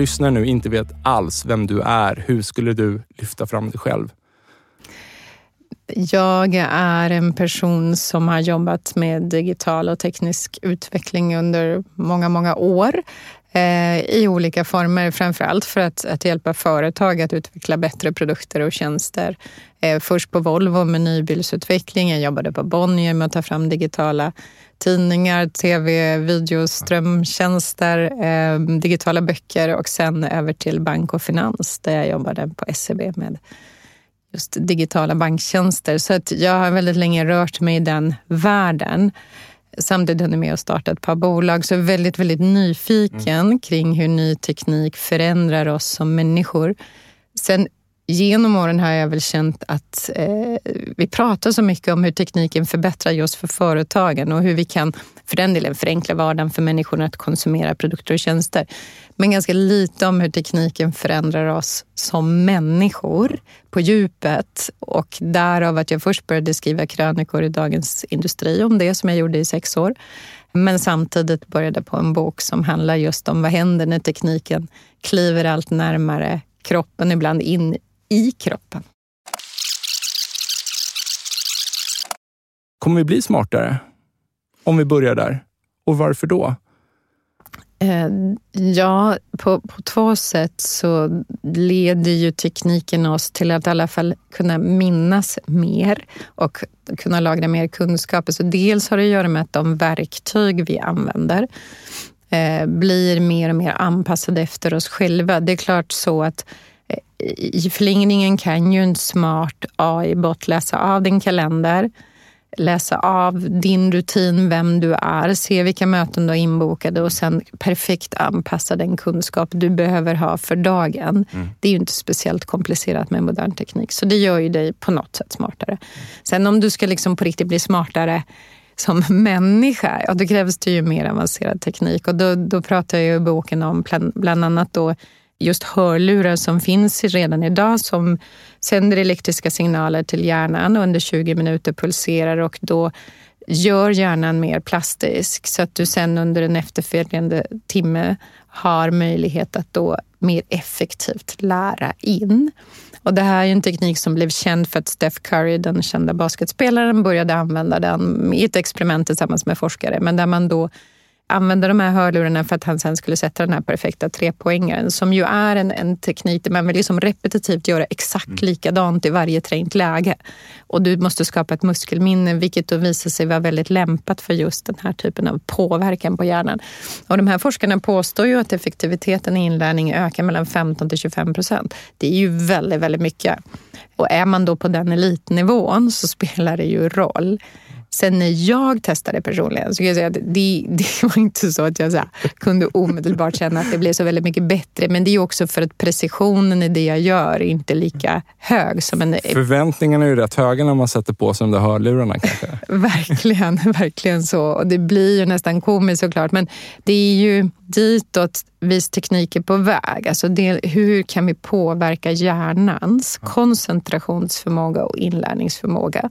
Lyssnar nu inte vet alls vem du är, hur skulle du lyfta fram dig själv? Jag är en person som har jobbat med digital och teknisk utveckling under många, många år eh, i olika former, framför allt för att, att hjälpa företag att utveckla bättre produkter och tjänster. Eh, först på Volvo med nybilsutveckling, jag jobbade på Bonnier med att ta fram digitala tidningar, tv, video, strömtjänster, eh, digitala böcker och sen över till bank och finans där jag jobbade på SEB med just digitala banktjänster. Så att jag har väldigt länge rört mig i den världen. Samtidigt har jag med och startat ett par bolag, så jag är väldigt, väldigt nyfiken mm. kring hur ny teknik förändrar oss som människor. Sen genom åren har jag väl känt att eh, vi pratar så mycket om hur tekniken förbättrar just för företagen och hur vi kan för den delen förenkla vardagen för människorna att konsumera produkter och tjänster. Men ganska lite om hur tekniken förändrar oss som människor på djupet. Och därav att jag först började skriva krönikor i Dagens Industri om det som jag gjorde i sex år. Men samtidigt började på en bok som handlar just om vad händer när tekniken kliver allt närmare kroppen, ibland in i kroppen. Kommer vi bli smartare? Om vi börjar där. Och varför då? Eh, ja, på, på två sätt så leder ju tekniken oss till att i alla fall kunna minnas mer och kunna lagra mer kunskaper. Så dels har det att göra med att de verktyg vi använder eh, blir mer och mer anpassade efter oss själva. Det är klart så att eh, i förlängningen kan ju en smart AI-bot läsa av din kalender läsa av din rutin, vem du är, se vilka möten du har inbokade och sen perfekt anpassa den kunskap du behöver ha för dagen. Mm. Det är ju inte speciellt komplicerat med modern teknik, så det gör ju dig på något sätt smartare. Sen om du ska liksom på riktigt bli smartare som människa, ja då krävs det ju mer avancerad teknik och då, då pratar jag i boken om bland annat då just hörlurar som finns redan idag som sänder elektriska signaler till hjärnan och under 20 minuter pulserar och då gör hjärnan mer plastisk så att du sen under en efterföljande timme har möjlighet att då mer effektivt lära in. Och det här är en teknik som blev känd för att Steph Curry, den kända basketspelaren, började använda den i ett experiment tillsammans med forskare, men där man då använda de här hörlurarna för att han sen skulle sätta den här perfekta trepoängaren som ju är en, en teknik där man vill liksom repetitivt göra exakt mm. likadant i varje trängt läge. Och du måste skapa ett muskelminne vilket då visar sig vara väldigt lämpat för just den här typen av påverkan på hjärnan. Och de här forskarna påstår ju att effektiviteten i inlärning ökar mellan 15 till 25 procent. Det är ju väldigt, väldigt mycket. Och är man då på den elitnivån så spelar det ju roll. Sen när jag testade personligen så kan jag säga att det, det var inte så att jag så här, kunde omedelbart känna att det blev så väldigt mycket bättre. Men det är också för att precisionen i det jag gör är inte lika hög. Som en, Förväntningarna är ju rätt höga när man sätter på sig de där hörlurarna kanske. verkligen, verkligen så. Och det blir ju nästan komiskt såklart. Men det är ju ditåt viss teknik är på väg. Alltså det, hur kan vi påverka hjärnans koncentrationsförmåga och inlärningsförmåga?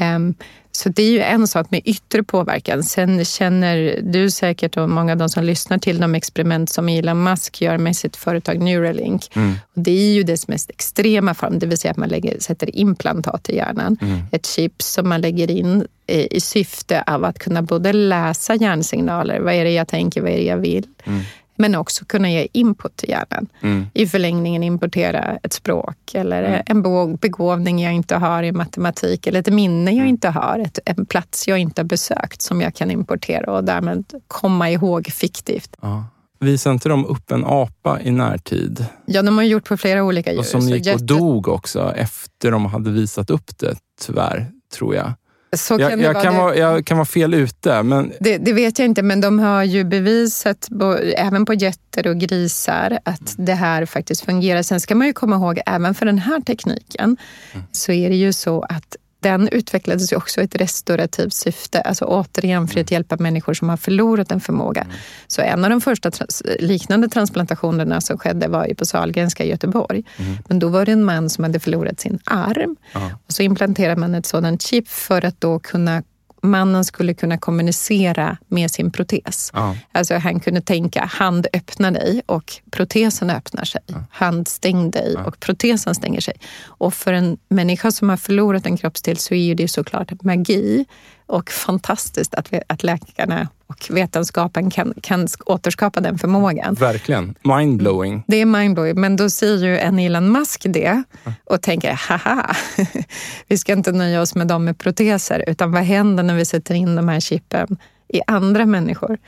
Um, så det är ju en sak med yttre påverkan. Sen känner du säkert och många av de som lyssnar till de experiment som Elon Musk gör med sitt företag Neuralink. Mm. Och det är ju dess mest extrema form, det vill säga att man lägger, sätter implantat i hjärnan. Mm. Ett chip som man lägger in i, i syfte av att kunna både läsa hjärnsignaler, vad är det jag tänker, vad är det jag vill? Mm men också kunna ge input till hjärnan. Mm. I förlängningen importera ett språk eller mm. en begåvning jag inte har i matematik eller ett minne jag mm. inte har, ett, en plats jag inte har besökt som jag kan importera och därmed komma ihåg fiktivt. Ja. Visade inte de upp en apa i närtid? Ja, de har gjort på flera olika djur. Och som gick och dog också efter de hade visat upp det, tyvärr, tror jag. Så jag, kan jag, kan vara, jag kan vara fel ute. Men... Det, det, vet jag inte, men de har ju bevisat, även på getter och grisar, att det här faktiskt fungerar. Sen ska man ju komma ihåg, även för den här tekniken, mm. så är det ju så att den utvecklades ju också i ett restaurativt syfte, alltså återigen för att mm. hjälpa människor som har förlorat en förmåga. Mm. Så en av de första trans liknande transplantationerna som skedde var ju på Sahlgrenska i Göteborg. Mm. Men då var det en man som hade förlorat sin arm. Ja. Och så implanterade man ett sådant chip för att då kunna mannen skulle kunna kommunicera med sin protes. Ja. Alltså han kunde tänka hand öppna dig och protesen öppnar sig. Ja. Hand stäng dig ja. och protesen stänger sig. Och för en människa som har förlorat en kroppsdel så är ju det såklart magi och fantastiskt att, att läkarna och vetenskapen kan, kan återskapa den förmågan. Verkligen. Mindblowing. Det är mindblowing, men då säger ju en Elon Musk det och tänker haha, vi ska inte nöja oss med dem med proteser, utan vad händer när vi sätter in de här chippen i andra människor?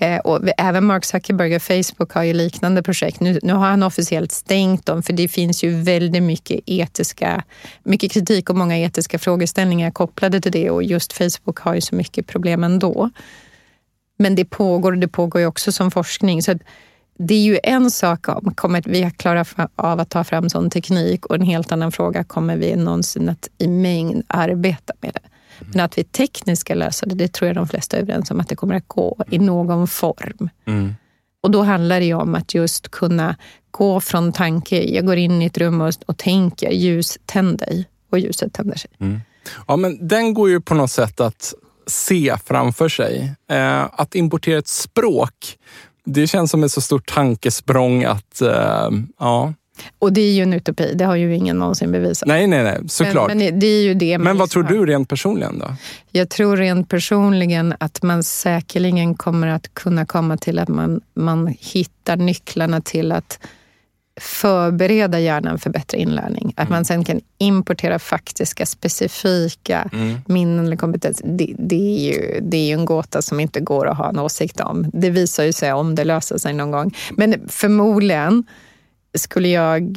Eh, och även Mark Zuckerberg och Facebook har ju liknande projekt. Nu, nu, har han officiellt stängt dem för det finns ju väldigt mycket etiska, mycket kritik och många etiska frågeställningar kopplade till det och just Facebook har ju så mycket problem ändå. Men det pågår och det pågår ju också som forskning. Så det är ju en sak om kommer vi klara av att ta fram sån teknik och en helt annan fråga, kommer vi någonsin att i mängd arbeta med det? Men att vi tekniskt ska lösa det, det tror jag de flesta är överens om att det kommer att gå i någon form. Mm. Och då handlar det ju om att just kunna gå från tanke, jag går in i ett rum och, och tänker ljus, tänd dig och ljuset tänder sig. Mm. Ja, men den går ju på något sätt att se framför sig. Eh, att importera ett språk, det känns som ett så stort tankesprång att eh, ja, och det är ju en utopi, det har ju ingen någonsin bevisat. Nej, nej, nej, såklart. Men, men det är ju det men vad tror du rent personligen då? Jag tror rent personligen att man säkerligen kommer att kunna komma till att man, man hittar nycklarna till att förbereda hjärnan för bättre inlärning. Att mm. man sen kan importera faktiska, specifika mm. minnen eller kompetens. Det, det, är ju, det är ju en gåta som inte går att ha en åsikt om. Det visar ju sig om det löser sig någon gång. Men förmodligen skulle jag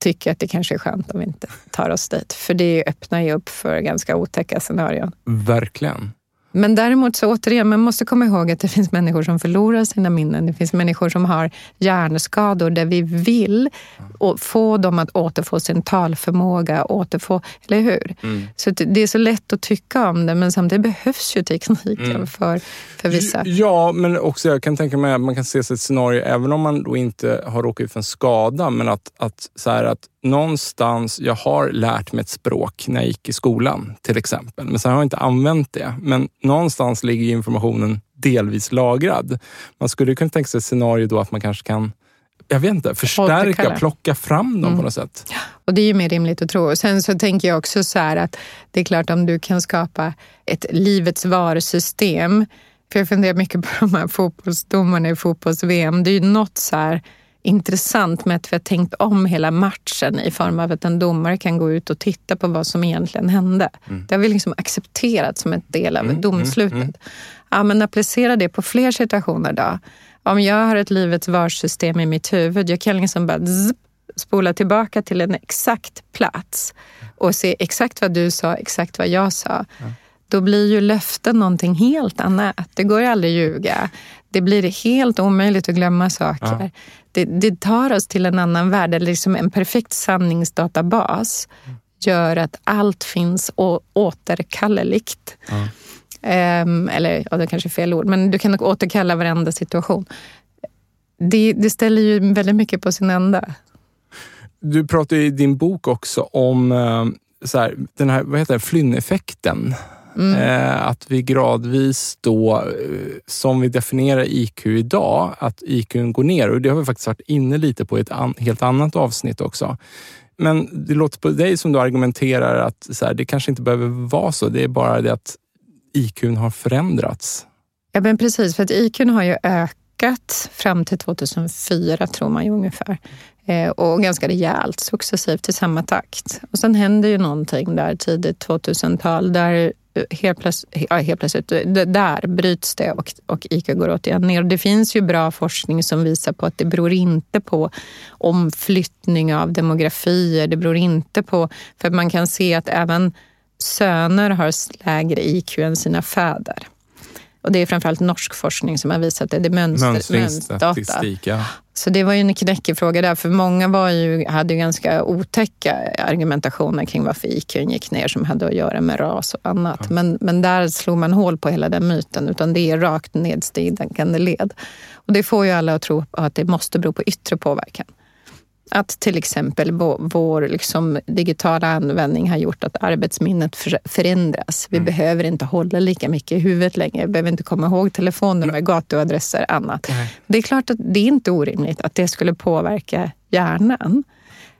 tycka att det kanske är skönt om vi inte tar oss dit. För det öppnar ju upp för ganska otäcka scenarion. Verkligen. Men däremot så återigen, man måste komma ihåg att det finns människor som förlorar sina minnen. Det finns människor som har hjärnskador där vi vill få dem att återfå sin talförmåga, återfå, eller hur? Mm. Så det är så lätt att tycka om det, men samtidigt behövs ju tekniken mm. för, för vissa. Ja, men också jag kan tänka mig att man kan se sig ett scenario, även om man då inte har råkat ut för en skada, men att, att, så här, att någonstans, jag har lärt mig ett språk när jag gick i skolan till exempel, men sen har jag inte använt det. Men någonstans ligger informationen delvis lagrad. Man skulle kunna tänka sig ett scenario då att man kanske kan jag vet inte, förstärka, plocka fram dem mm. på något sätt. Och Det är ju mer rimligt att tro. Sen så tänker jag också så här att det är klart om du kan skapa ett livets varsystem. För jag funderar mycket på de här fotbollsdomarna i fotbolls-VM. Det är ju något så här intressant med att vi har tänkt om hela matchen i form av att en domare kan gå ut och titta på vad som egentligen hände. Mm. Det har vi liksom accepterat som en del av mm, domslutet. Mm, mm. Ja, men applicera det på fler situationer då. Om jag har ett livets varsystem i mitt huvud, jag kan liksom bara zzz, spola tillbaka till en exakt plats och se exakt vad du sa, exakt vad jag sa. Då blir ju löften någonting helt annat. Det går ju aldrig att ljuga. Det blir helt omöjligt att glömma saker. Ja. Det, det, tar oss till en annan värld, eller liksom en perfekt sanningsdatabas gör att allt finns återkalleligt. Ja. Um, eller ja, det kanske är fel ord, men du kan återkalla varenda situation. Det, det ställer ju väldigt mycket på sin ända. Du pratar i din bok också om uh, så här, den här vad heter det, flynneffekten. Mm. Eh, att vi gradvis då, eh, som vi definierar IQ idag, att IQ går ner. Och det har vi faktiskt varit inne lite på i ett an, helt annat avsnitt också. Men det låter på dig som du argumenterar att så här, det kanske inte behöver vara så. Det är bara det att IQ har förändrats. Ja, men precis. För att IQ har ju ökat fram till 2004, tror man ju ungefär. Eh, och ganska rejält, successivt i samma takt. Och sen händer ju någonting där tidigt 2000-tal där eh, helt, plötsligt, ja, helt plötsligt, där bryts det och, och IQ går återigen ner. Det finns ju bra forskning som visar på att det beror inte på omflyttning av demografier. Det beror inte på, för man kan se att även söner har lägre IQ än sina fäder. Och det är framförallt norsk forskning som har visat det. Det är mönster, Mönstringsstatistik, ja. Så det var ju en knäckig fråga där, för många var ju, hade ju ganska otäcka argumentationer kring varför IQ gick ner som hade att göra med ras och annat. Ja. Men, men där slog man hål på hela den myten, utan det är rakt nedstigande led. Och det får ju alla att tro att det måste bero på yttre påverkan. Att till exempel vår, liksom, digitala användning har gjort att arbetsminnet förändras. Vi mm. behöver inte hålla lika mycket i huvudet längre. Vi behöver inte komma ihåg telefonnummer, gatuadresser och annat. Nej. Det är klart att det är inte orimligt att det skulle påverka hjärnan.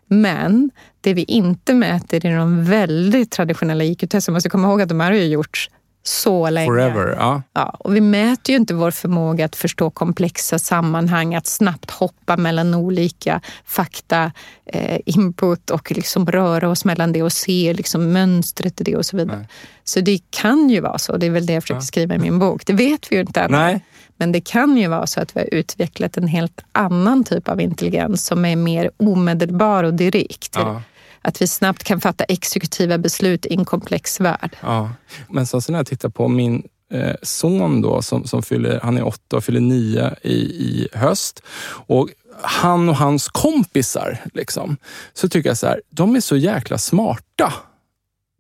Men det vi inte mäter i de väldigt traditionella IQ-testen, man måste komma ihåg att de här har ju gjorts så länge. Forever, ja. ja. Och vi mäter ju inte vår förmåga att förstå komplexa sammanhang, att snabbt hoppa mellan olika fakta, eh, input och liksom röra oss mellan det och se liksom mönstret i det och så vidare. Nej. Så det kan ju vara så, det är väl det jag försöker ja. skriva i min bok. Det vet vi ju inte än. Men det kan ju vara så att vi har utvecklat en helt annan typ av intelligens som är mer omedelbar och direkt. Ja att vi snabbt kan fatta exekutiva beslut i en komplex värld. Ja. Men så när jag tittar på min eh, son då, som, som fyller, han är åtta och fyller nio i, i höst. Och han och hans kompisar, liksom, så tycker jag så här, de är så jäkla smarta.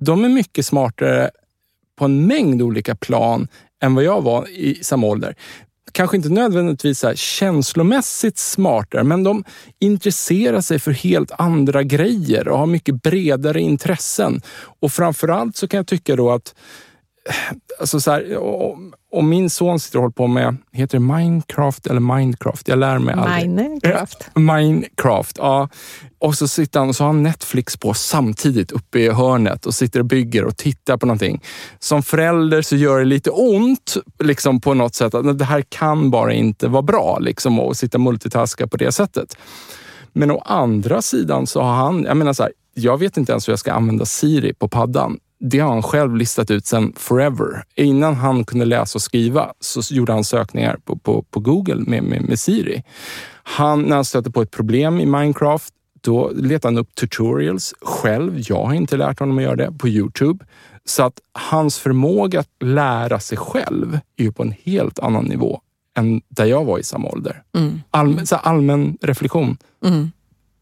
De är mycket smartare på en mängd olika plan än vad jag var i samma ålder kanske inte nödvändigtvis så känslomässigt smartare, men de intresserar sig för helt andra grejer och har mycket bredare intressen. Och framförallt så kan jag tycka då att alltså så här, om min son sitter och håller på med, heter det Minecraft eller Minecraft? Jag lär mig aldrig. Minecraft. Minecraft, ja. Och så sitter han och så har han Netflix på samtidigt uppe i hörnet och sitter och bygger och tittar på någonting. Som förälder så gör det lite ont liksom på något sätt. Att det här kan bara inte vara bra liksom, att sitta multitaska på det sättet. Men å andra sidan så har han, jag menar så här, jag vet inte ens hur jag ska använda Siri på paddan det har han själv listat ut sedan forever. Innan han kunde läsa och skriva så gjorde han sökningar på, på, på Google med, med, med Siri. Han, när han stötte på ett problem i Minecraft, då letade han upp tutorials själv. Jag har inte lärt honom att göra det på Youtube. Så att hans förmåga att lära sig själv är ju på en helt annan nivå än där jag var i samma ålder. Mm. Allmän, så allmän reflektion. Mm.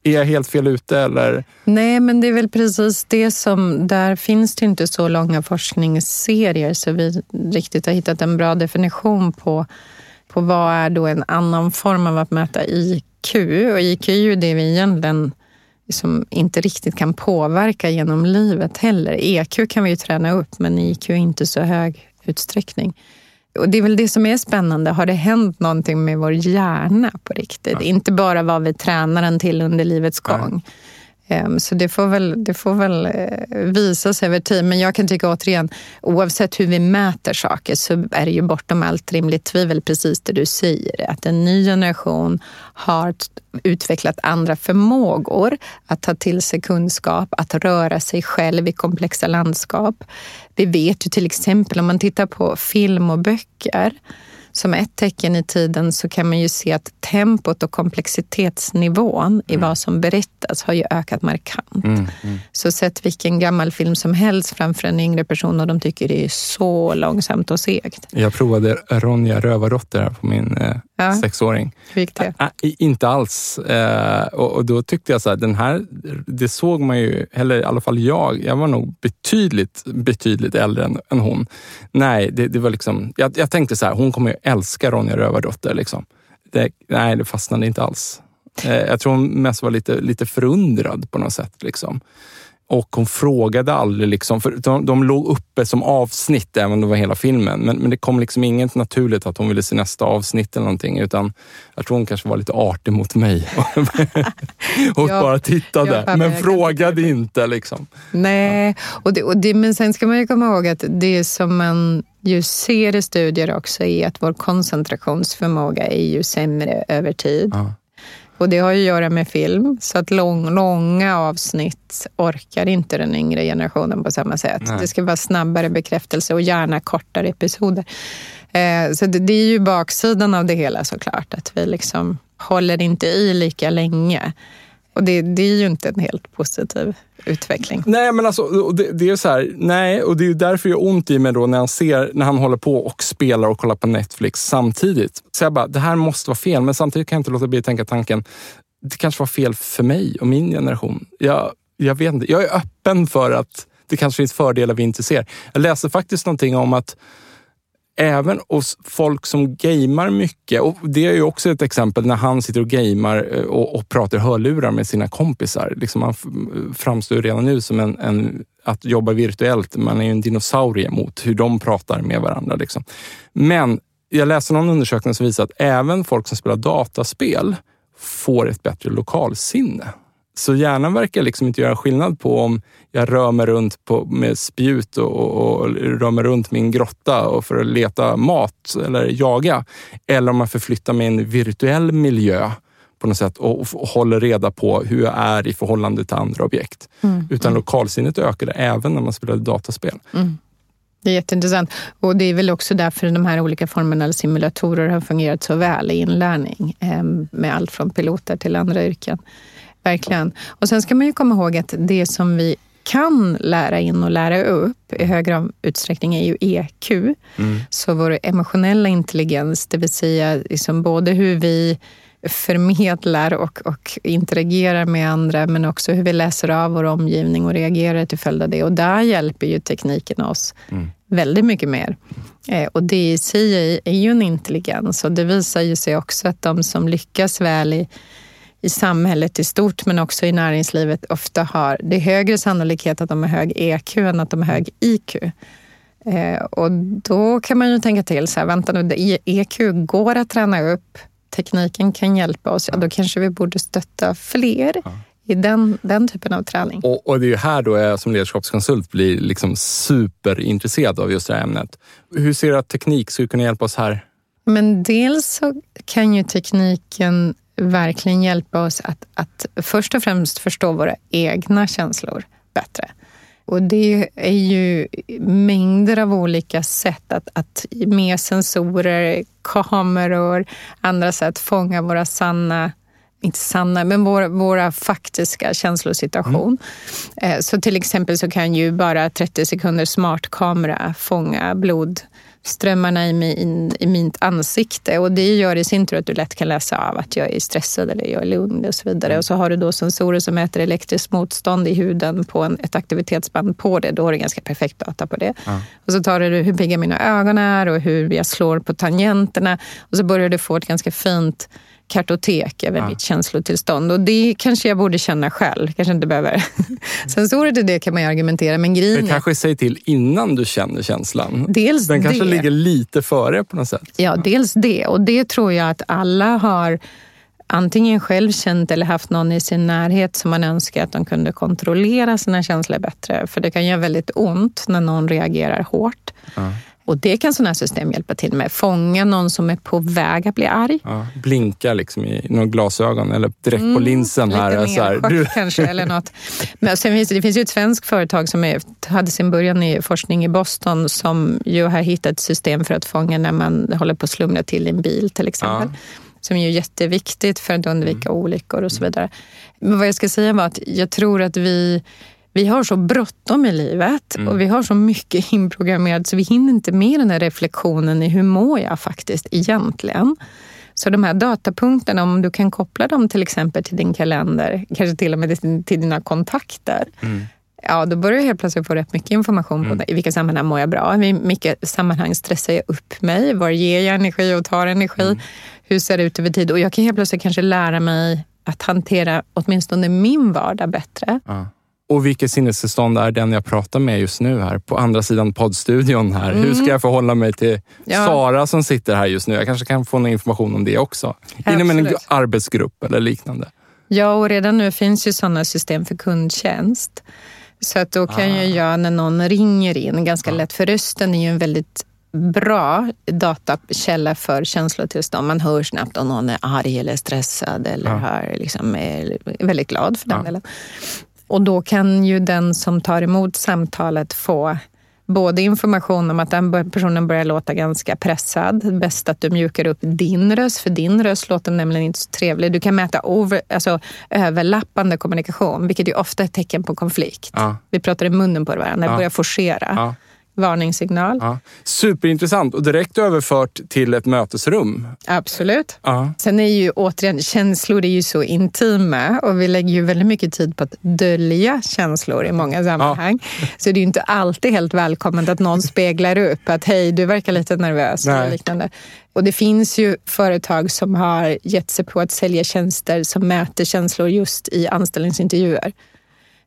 Är jag helt fel ute eller? Nej, men det är väl precis det som... Där finns det inte så långa forskningsserier så vi riktigt har hittat en bra definition på, på vad är då en annan form av att mäta IQ. Och IQ är ju det vi egentligen som inte riktigt kan påverka genom livet heller. EQ kan vi ju träna upp, men IQ är inte så hög utsträckning. Och det är väl det som är spännande. Har det hänt någonting med vår hjärna på riktigt? Ja. Inte bara vad vi tränar den till under livets gång. Ja. Ehm, så det får, väl, det får väl eh, visa sig över tid. Men jag kan tycka återigen, oavsett hur vi mäter saker så är det ju bortom allt rimligt tvivel precis det du säger. Att en ny generation har utvecklat andra förmågor att ta till sig kunskap, att röra sig själv i komplexa landskap. Vi vet ju till exempel om man tittar på film och böcker som ett tecken i tiden så kan man ju se att tempot och komplexitetsnivån i vad som berättas har ju ökat markant. Mm, mm. Så sätt vilken gammal film som helst framför en yngre person och de tycker det är så långsamt och segt. Jag provade Ronja Rövardotter på min eh, Ja. sexåring. Hur gick det? I- inte alls. Eh, och, och då tyckte jag så här, den här, det såg man ju, eller i alla fall jag, jag var nog betydligt, betydligt äldre än, än hon. Nej, det, det var liksom, jag, jag tänkte så här, hon kommer älskar Ronja Rövardotter. Liksom. Det, nej, det fastnade inte alls. Eh, jag tror hon mest var lite, lite förundrad på något sätt. Liksom. Och hon frågade aldrig, liksom, för de, de låg uppe som avsnitt även om det var hela filmen. Men, men det kom liksom inget naturligt att hon ville se nästa avsnitt eller någonting. Utan jag tror hon kanske var lite artig mot mig och Ja, bara tittade. men frågade inte. Liksom. Nej, och det, och det, men sen ska man ju komma ihåg att det som man ju ser i studier också är att vår koncentrationsförmåga är ju sämre över tid. Och det har ju att göra med film, så att lång, långa avsnitt orkar inte den yngre generationen på samma sätt. Nej. Det ska vara snabbare bekräftelse och gärna kortare episoder. Eh, så det, det är ju baksidan av det hela såklart, att vi liksom håller inte i lika länge. Och det, det är ju inte en helt positiv utveckling. Nej, men alltså, det, det är så här, nej, och det är ju därför det gör ont i mig då när han ser, när han håller på och spelar och kollar på Netflix samtidigt. Så jag bara, det här måste vara fel, men samtidigt kan jag inte låta bli att tänka tanken, det kanske var fel för mig och min generation. Jag, jag vet inte, jag är öppen för att det kanske finns fördelar vi inte ser. Jag läste faktiskt någonting om att även hos folk som gamer mycket, och det är ju också ett exempel när han sitter och gamer eh, och, och pratar i hörlurar med sina kompisar. Liksom han eh, framstår ju redan nu som en, en, att jobba virtuellt, man är ju en dinosaurie mot hur de pratar med varandra. Liksom. Men jag läste någon undersökning som visar att även folk som spelar dataspel får ett bättre lokalsinne. Så hjärnan verkar liksom inte göra skillnad på om jag rör mig runt på, med spjut och, och, och rör mig runt min grotta och för att leta mat eller jaga. Eller om man förflyttar mig i en virtuell miljö på något sätt och, och håller reda på hur jag är i förhållande till andra objekt. Utan lokalsinnet ökade även när man spelade dataspel. Det är jätteintressant. Och det är väl också därför de här olika formerna av simulatorer har fungerat så väl i inlärning. eh, Med allt från piloter till andra yrken. Verkligen. Och sen ska man ju komma ihåg att det som vi kan lära in och lära upp i högre utsträckning är ju EQ. Så vår emotionella intelligens, det vill säga liksom både hur vi förmedlar och, och interagerar med andra men också hur vi läser av vår omgivning och reagerar till följd av det. Och där hjälper ju tekniken oss väldigt mycket mer. Eh, och det i sig är- är ju en intelligens och det visar ju sig också att de som lyckas väl i, i samhället i stort men också i näringslivet ofta har, det är högre sannolikhet att de har hög EQ än att de har hög IQ. Eh, och då kan man ju tänka till så här, vänta nu, EQ går att träna upp, tekniken kan hjälpa oss, ja, då kanske vi borde stötta fler i den, den typen av träning. Och, och det är ju här då jag som ledarskapskonsult blir liksom superintresserad av just det här ämnet. Hur ser du att teknik skulle kunna hjälpa oss här? Men dels så kan ju tekniken verkligen hjälpa oss att, att först och främst förstå våra egna känslor bättre. Och det är ju mängder av olika sätt att, att med sensorer, kameror, andra sätt fånga våra sanna inte sanna, men våra, våra faktiska känslosituation. Eh, Så till exempel så kan ju bara 30 sekunders smartkamera fånga blodströmmarna i, min, i mitt ansikte och det gör i sin tur att du lätt kan läsa av att jag är stressad eller jag är lugn och så vidare. Och så har du då sensorer som mäter elektriskt motstånd i huden på en, ett aktivitetsband på det. Då har du ganska perfekt data på det. Och så tar du hur pigga mina ögon är och hur jag slår på tangenterna och så börjar du få ett ganska fint kartotek över mitt känslotillstånd. Och det kanske jag borde känna själv. Kanske inte behöver. Sensorer till det kan man ju argumentera, men grejen Det kanske säger till innan du känner känslan. dels Den kanske det. ligger lite före på något sätt. Ja, dels det. Och det tror jag att alla har antingen själv känt eller haft någon i sin närhet som man önskar att de kunde kontrollera sina känslor bättre. För det kan göra väldigt ont när någon reagerar hårt. Och det kan sådana här system hjälpa till med. Fånga någon som är på väg att bli arg. Ja, blinka liksom i några glasögon eller direkt på mm, linsen. här. Lite så här. Du... kanske eller något. Men sen finns det, det finns ju ett svenskt företag som är, hade sin början i forskning i Boston som ju har hittat ett system för att fånga när man håller på att slumra till i en bil till exempel. Ja. Som är jätteviktigt för att undvika mm. olyckor och så vidare. Men vad jag ska säga var att jag tror att vi vi har så bråttom i livet mm. och vi har så mycket inprogrammerat så vi hinner inte med den här reflektionen i hur mår jag faktiskt egentligen. Så de här datapunkterna, om du kan koppla dem till exempel till din kalender, kanske till och med till dina kontakter. Mm. Ja, då börjar du helt plötsligt få rätt mycket information på mm. i vilka sammanhang mår jag bra, i vilka sammanhang stressar jag upp mig, var ger jag energi och tar energi, mm. hur ser det ut över tid? Och jag kan helt plötsligt kanske lära mig att hantera åtminstone min vardag bättre. Ja. Och vilket sinnestillstånd är den jag pratar med just nu här på andra sidan poddstudion här? Mm. Hur ska jag förhålla mig till ja. Sara som sitter här just nu? Jag kanske kan få någon information om det också. Ja, Inom en arbetsgrupp eller liknande. Ja, och redan nu finns ju sådana system för kundtjänst. Så att då kan ah. ju jag när någon ringer in ganska ah. lätt, för rösten är ju en väldigt bra datakälla för känslotillstånd. Man hör snabbt om någon är arg eller stressad eller ja. har, liksom, är väldigt glad för den ja. delen. Och då kan ju den som tar emot samtalet få både information om att den personen börjar låta ganska pressad. Bäst att du mjukar upp din röst, för din röst låter nämligen inte så trevlig. Du kan mäta over, alltså, överlappande kommunikation, vilket är ofta ett tecken på konflikt. Ja. Vi pratar i munnen på varandra, ja. börjar forcera. Ja varningssignal. Ja. Superintressant och direkt överfört till ett mötesrum. Absolut. Ja. Sen är ju återigen känslor är ju så intima och vi lägger ju väldigt mycket tid på att dölja känslor i många sammanhang. Ja. Så det är ju inte alltid helt välkommet att någon speglar upp att hej, du verkar lite nervös eller liknande. Och det finns ju företag som har gett sig på att sälja tjänster som mäter känslor just i anställningsintervjuer.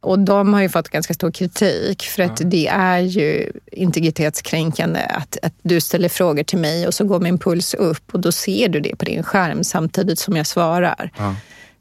Och de har ju fått ganska stor kritik för att det är ju integritetskränkande att, att du ställer frågor till mig och så går min puls upp och då ser du det på din skärm samtidigt som jag svarar.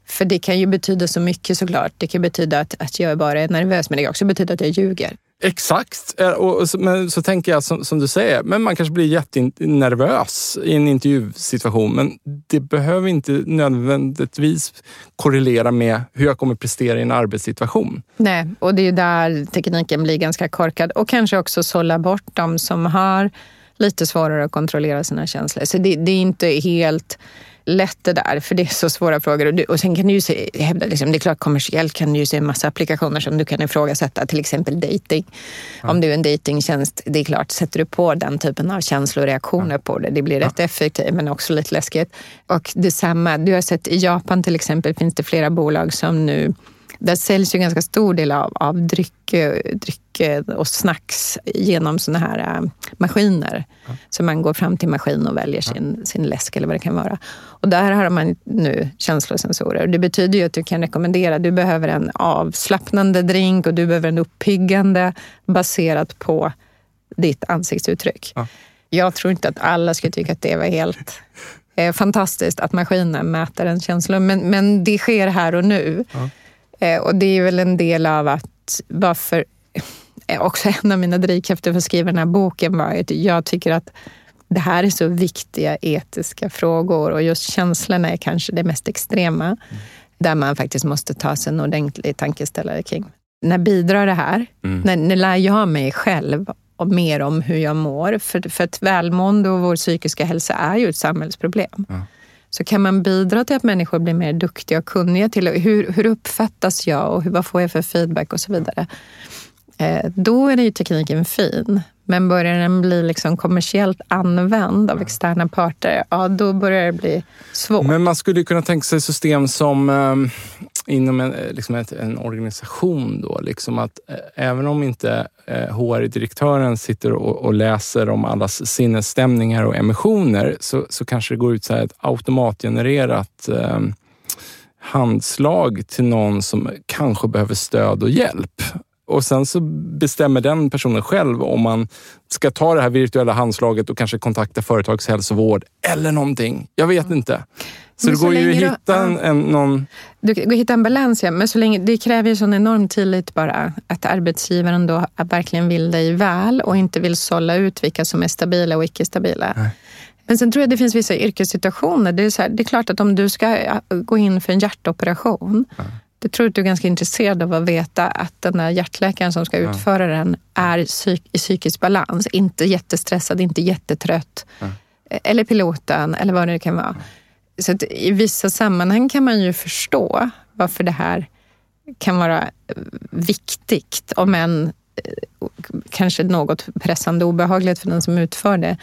För det kan ju betyda så mycket såklart. Det kan betyda att, att jag bara är nervös men det kan också betyda att jag ljuger. Exakt. Eh, och så, men så tänker jag som, som, du säger, men man kanske blir jättenervös i en intervjusituation. Men det behöver inte nödvändigtvis korrelera med hur jag kommer prestera i en arbetssituation. Nej, och det är där tekniken blir ganska korkad. Och kanske också sålla bort de som har lite svårare att kontrollera sina känslor. Så det, det är inte helt lätt det där, för det är så svåra frågor. Och, du, och sen kan du ju se, hävda, liksom, det är klart kommersiellt kan du ju se en massa applikationer som du kan ifrågasätta, till exempel dating. Ja. Om du är en datingtjänst, det är klart, sätter du på den typen av känsloreaktioner ja. på det, det blir rätt effektivt men också lite läskigt. Och detsamma, du har sett i Japan till exempel finns det flera bolag som nu där säljs ju en ganska stor del av, av dryck, dryck och snacks genom såna här äh, maskiner. Ja. Så man går fram till maskin och väljer sin, ja. sin läsk eller vad det kan vara. Och där har man nu känslosensorer. Det betyder ju att du kan rekommendera, du behöver en avslappnande drink och du behöver en uppiggande baserat på ditt ansiktsuttryck. Ja. Jag tror inte att alla skulle tycka att det var helt eh, fantastiskt att maskinen mäter en känsla, men, men det sker här och nu. Ja. Eh, och det är väl en del av att varför eh, också en av mina drivkrafter för att skriva den här boken var att jag tycker att det här är så viktiga etiska frågor och just känslorna är kanske det mest extrema. Mm. Där man faktiskt måste ta sig en ordentlig tankeställare kring. När bidrar det här? Mm. När, när lär jag mig själv och mer om hur jag mår? För, för att välmående och vår psykiska hälsa är ju ett samhällsproblem. Mm. Så kan man bidra till att människor blir mer duktiga och kunniga till hur, hur uppfattas jag och hur, vad får jag för feedback och så vidare. Eh, Eh, då är det ju tekniken fin. Men börjar den bli liksom kommersiellt använd av externa parter, ja då börjar det bli svårt. Men man skulle kunna tänka sig system som eh, inom en, eh, liksom ett, en organisation då, liksom att eh, även om inte eh, HR-direktören sitter och, och, läser om allas sinnesstämningar och emissioner, så, så kanske det går ut så ett automatgenererat ehm, handslag till någon som kanske behöver stöd och hjälp och sen så bestämmer den personen själv om man ska ta det här virtuella handslaget och kanske kontakta företagshälsovård eller någonting. Jag vet mm. inte. Så men det går ju att hitta en, en, någon... Du kan hitta en balans, ja. men så länge, det kräver ju sån enorm tillit bara. Att arbetsgivaren då verkligen vill dig väl och inte vill sålla ut vilka som är stabila och icke stabila. Nej. Men sen tror jag det finns vissa yrkessituationer. Det är, så här, det är klart att om du ska gå in för en hjärtoperation ja. Det tror att du är ganska intresserad av att veta att den där hjärtläkaren som ska utföra den är psyk i psykisk balans. Inte jättestressad, inte jättetrött. Ja. Eller piloten, eller vad det kan vara. Så i vissa sammanhang kan man ju förstå varför det här kan vara viktigt, om än eh, kanske något pressande obehagligt för den som utför det.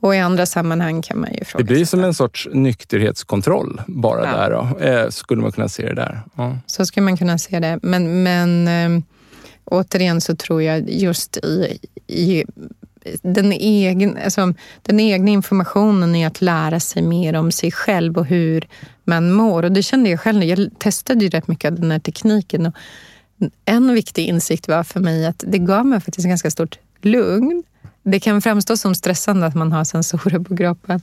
Och i andra sammanhang kan man ju fråga Det blir som en sorts nykterhetskontroll bara ja. där. Då. Eh, skulle man kunna se det där. Ja. Så skulle man kunna se det. Men, men äh, återigen så tror jag just i, i den, egen, alltså, den egna informationen i att lära sig mer om sig själv och hur man mår. Och det kände jag själv. Jag testade ju rätt mycket av den här tekniken. Och en viktig insikt var för mig att det gav mig faktiskt ganska stort lugn. Det kan framstå som stressande att man har sensorer på kroppen.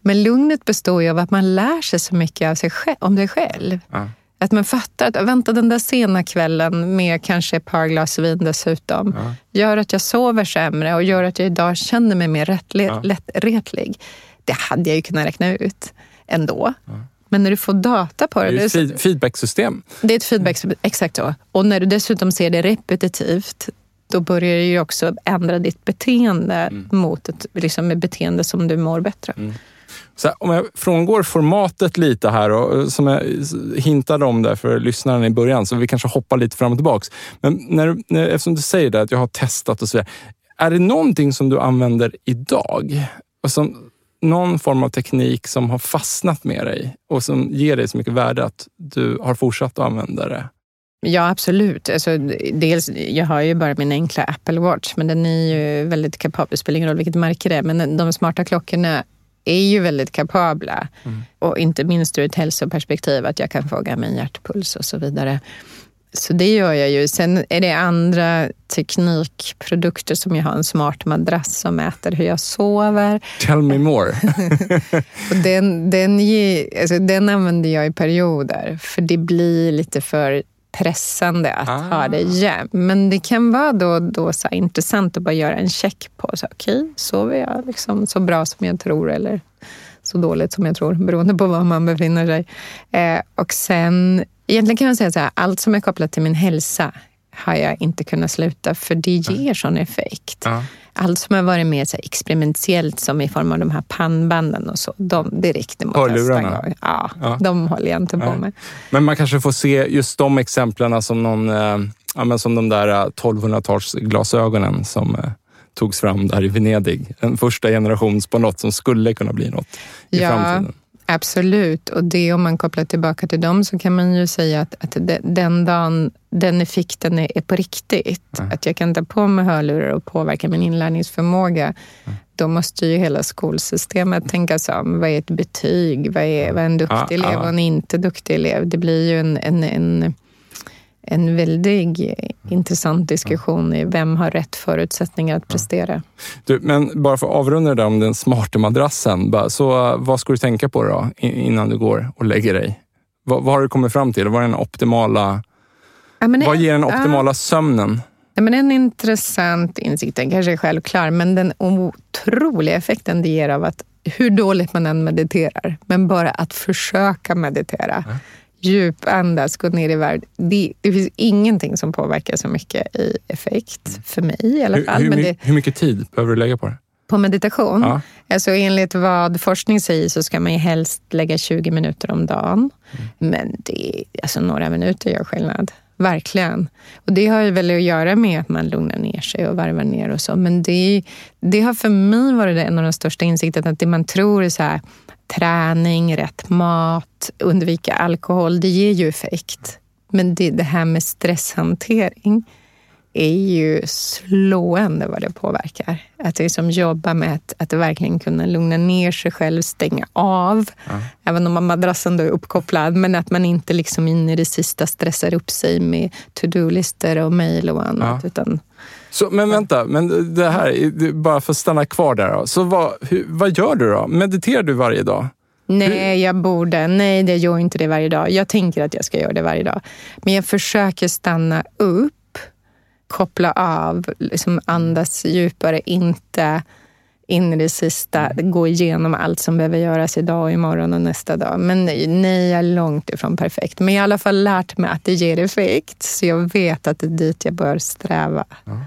Men lugnet består ju av att man lär sig så mycket av sig själv, om sig själv. Ja. Att man fattar att vänta, den där sena kvällen med kanske ett par glas vin dessutom ja. gör att jag sover sämre och gör att jag idag känner mig mer rättlig, ja. lättretlig. Det hade jag ju kunnat räkna ut ändå. Ja. Men när du får data på det. Det är ett feedbacksystem. Det är ett feedback, exakt så. Och när du dessutom ser det repetitivt, då börjar det ju också ändra ditt beteende mm. mot ett liksom, beteende som du mår bättre. Mm. Så om jag frångår formatet lite här och som jag hintade om där för lyssnaren i början, så vi kanske hoppar lite fram och tillbaks. Men när, när, eftersom du säger det, att jag har testat och så vidare. Är det någonting som du använder idag? Och som, någon form av teknik som har fastnat med dig och som ger dig så mycket värde att du har fortsatt att använda det? Ja, absolut. Alltså, dels, jag har ju bara min enkla Apple Watch, men den är ju väldigt kapabel. Det spelar ingen roll vilket märke det är, men de smarta klockorna är ju väldigt kapabla. Mm. Och inte minst ur ett hälsoperspektiv, att jag kan fråga min hjärtpuls och så vidare. Så det gör jag ju. Sen är det andra teknikprodukter som jag har en smart madrass som mäter hur jag sover. Tell me more. och den, den, ge, alltså den använder jag i perioder, för det blir lite för pressande att ah. ha det jämt. Men det kan vara då, då så intressant att bara göra en check på, så, okej, okay, sover jag liksom så bra som jag tror eller så dåligt som jag tror, beroende på var man befinner sig. Eh, och sen, egentligen kan man säga så här, allt som är kopplat till min hälsa har jag inte kunnat sluta, för det ger sån effekt. Ah allt som har varit mer så experimentellt som i form av de här pannbanden och så, de, det räckte mot Hörlurarna? Ja, ja, de håller jag inte på med. Men man kanske får se just de exemplen som, någon, eh, ja, men som de där 1200-talsglasögonen eh, som eh, togs fram där i Venedig. En första generations på något som skulle kunna bli något i ja, framtiden. Absolut, och det om man kopplar tillbaka till dem så kan man ju säga att, att den dagen den effekten är, är på riktigt, mm. att jag kan ta på mig hörlurar och påverka min inlärningsförmåga, mm. då måste ju hela skolsystemet tänka sig om. Vad är ett betyg? Vad är, vad är en duktig elev och en inte duktig elev? Det blir ju en, en, en en väldigt intressant diskussion i vem har rätt förutsättningar att prestera. Du, men bara för att avrunda det där om den smarta madrassen. Så vad ska du tänka på då innan du går och lägger dig? Vad, vad har du kommit fram till? Vad är den optimala... Ja, vad ger den optimala ja. sömnen? Ja, men en intressant insikt, den kanske är självklar, men den otroliga effekten det ger av att hur dåligt man än mediterar, men bara att försöka meditera. Ja djupandas, gå ner i varv. Det, det, finns ingenting som påverkar så mycket i effekt, för mig i alla fall. Hur, det, hur mycket tid behöver du lägga på det? På meditation? Ja. Alltså enligt vad forskning säger så ska man ju helst lägga 20 minuter om dagen. Mm. Men det, alltså några minuter gör skillnad. Verkligen. Och det har ju väl att göra med att man lugnar ner sig och varvar ner och så. Men det, det har för mig varit en av de största insikterna, att det man tror är så här, träning, rätt mat, undvika alkohol, det ger ju effekt. Men det, det här med stresshantering, är ju slående vad det påverkar. Att liksom jobba med att, att verkligen kunna lugna ner sig själv, stänga av. Ja. Även om madrassen då är uppkopplad. Men att man inte liksom in i det sista stressar upp sig med to-do-listor och mejl och annat. Ja. Utan, så, men vänta, men det här, bara för att stanna kvar där. Då. Så vad, hur, vad gör du då? Mediterar du varje dag? Nej, jag borde. Nej, jag gör inte det varje dag. Jag tänker att jag ska göra det varje dag. Men jag försöker stanna upp koppla av, liksom andas djupare, inte in i det sista, gå igenom allt som behöver göras idag, och imorgon och nästa dag. Men nej, nej, jag är långt ifrån perfekt. Men jag har i alla fall lärt mig att det ger effekt, så jag vet att det är dit jag bör sträva. Mm.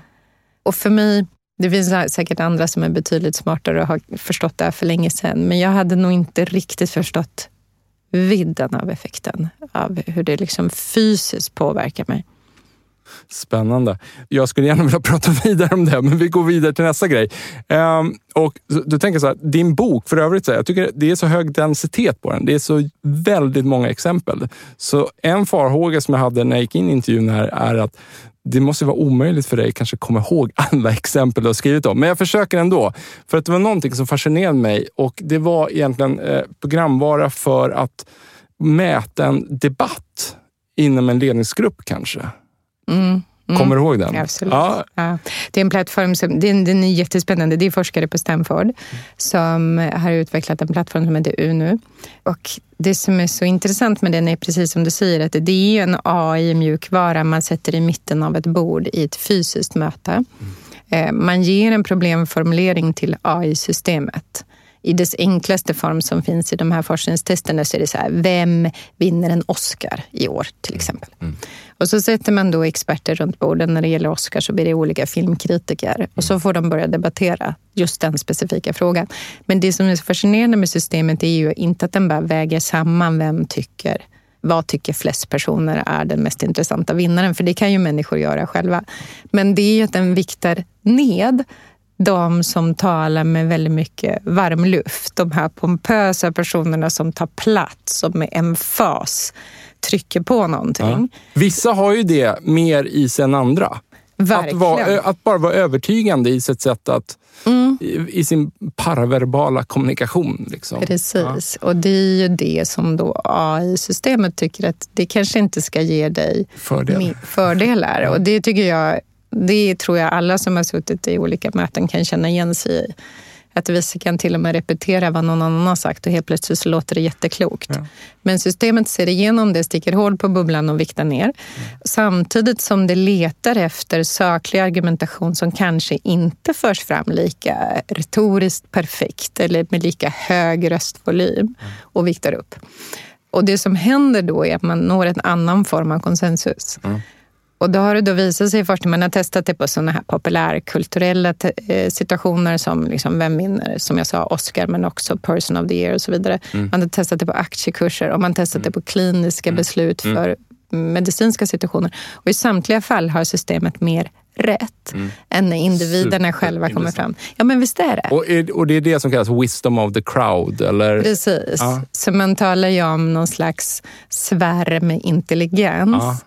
Och för mig, det finns säkert andra som är betydligt smartare och har förstått det här för länge sedan, men jag hade nog inte riktigt förstått vidden av effekten, av hur det liksom fysiskt påverkar mig. Spännande. Jag skulle gärna vilja prata vidare om det, men vi går vidare till nästa grej. Um, och du tänker så här, din bok för övrigt, så här, jag tycker det är så hög densitet på den. Det är så väldigt många exempel. Så en farhåga som jag hade när jag gick in i intervjun här är att det måste vara omöjligt för dig att kanske komma ihåg alla exempel du har skrivit om. Men jag försöker ändå. För att det var någonting som fascinerade mig och det var egentligen eh, programvara för att mäta en debatt inom en ledningsgrupp kanske. Mm. Mm. Kommer du ihåg den? Absolut. Ja. ja. Det är en plattform som den, den är jättespännande. Det är forskare på Stanford som har utvecklat en plattform som heter UNU. Och det som är så intressant med den är precis som du säger att det är en AI-mjukvara man sätter i mitten av ett bord i ett fysiskt möte. Mm. Man ger en problemformulering till AI-systemet i dess enklaste form som finns i de här forskningstesterna så är det så här, vem vinner en Oscar i år till exempel? Mm. Och så sätter man då experter runt borden. När det gäller Oscar så blir det olika filmkritiker och så får de börja debattera just den specifika frågan. Men det som är så fascinerande med systemet är ju inte att den bara väger samman vem tycker vad tycker flest personer är den mest intressanta vinnaren? För det kan ju människor göra själva. Men det är ju att den viktar ned de som talar med väldigt mycket varm luft. De här pompösa personerna som tar plats och med emfas trycker på någonting. Ja. Vissa har ju det mer i sig än andra. Att, vara, att, bara vara övertygande i sitt sätt att mm. i, i, sin paraverbala kommunikation. Liksom. Precis, ja. och det är ju det som då AI-systemet tycker att det kanske inte ska ge dig Fördel. fördelar. Ja. Och det tycker jag det tror jag alla som har suttit i olika möten kan känna igen sig i. Att vissa kan till och med repetera vad någon annan har sagt och helt plötsligt så låter det jätteklokt. Ja. Men systemet ser igenom det, sticker hål på bubblan och viktar ner. Mm. Samtidigt som det letar efter saklig argumentation som kanske inte förs fram lika retoriskt perfekt eller med lika hög röstvolym mm. och viktar upp. Och det som händer då är att man når en annan form av konsensus. Mm. Och då har det då visat sig i forskning, man har testat det på sådana här populärkulturella eh, situationer som liksom, vem vinner, som jag sa, Oscar, men också Person of the year och så vidare. Mm. Man har testat det på aktiekurser och man har testat mm. det på kliniska mm. beslut mm. för medicinska situationer. Och i samtliga fall har systemet mer rätt mm. än när individerna själva kommer fram. Ja, men visst är det. Och, och det är det som kallas wisdom of the crowd? Eller? Precis. Ja. Så man talar ju om någon slags svärmintelligens. Ja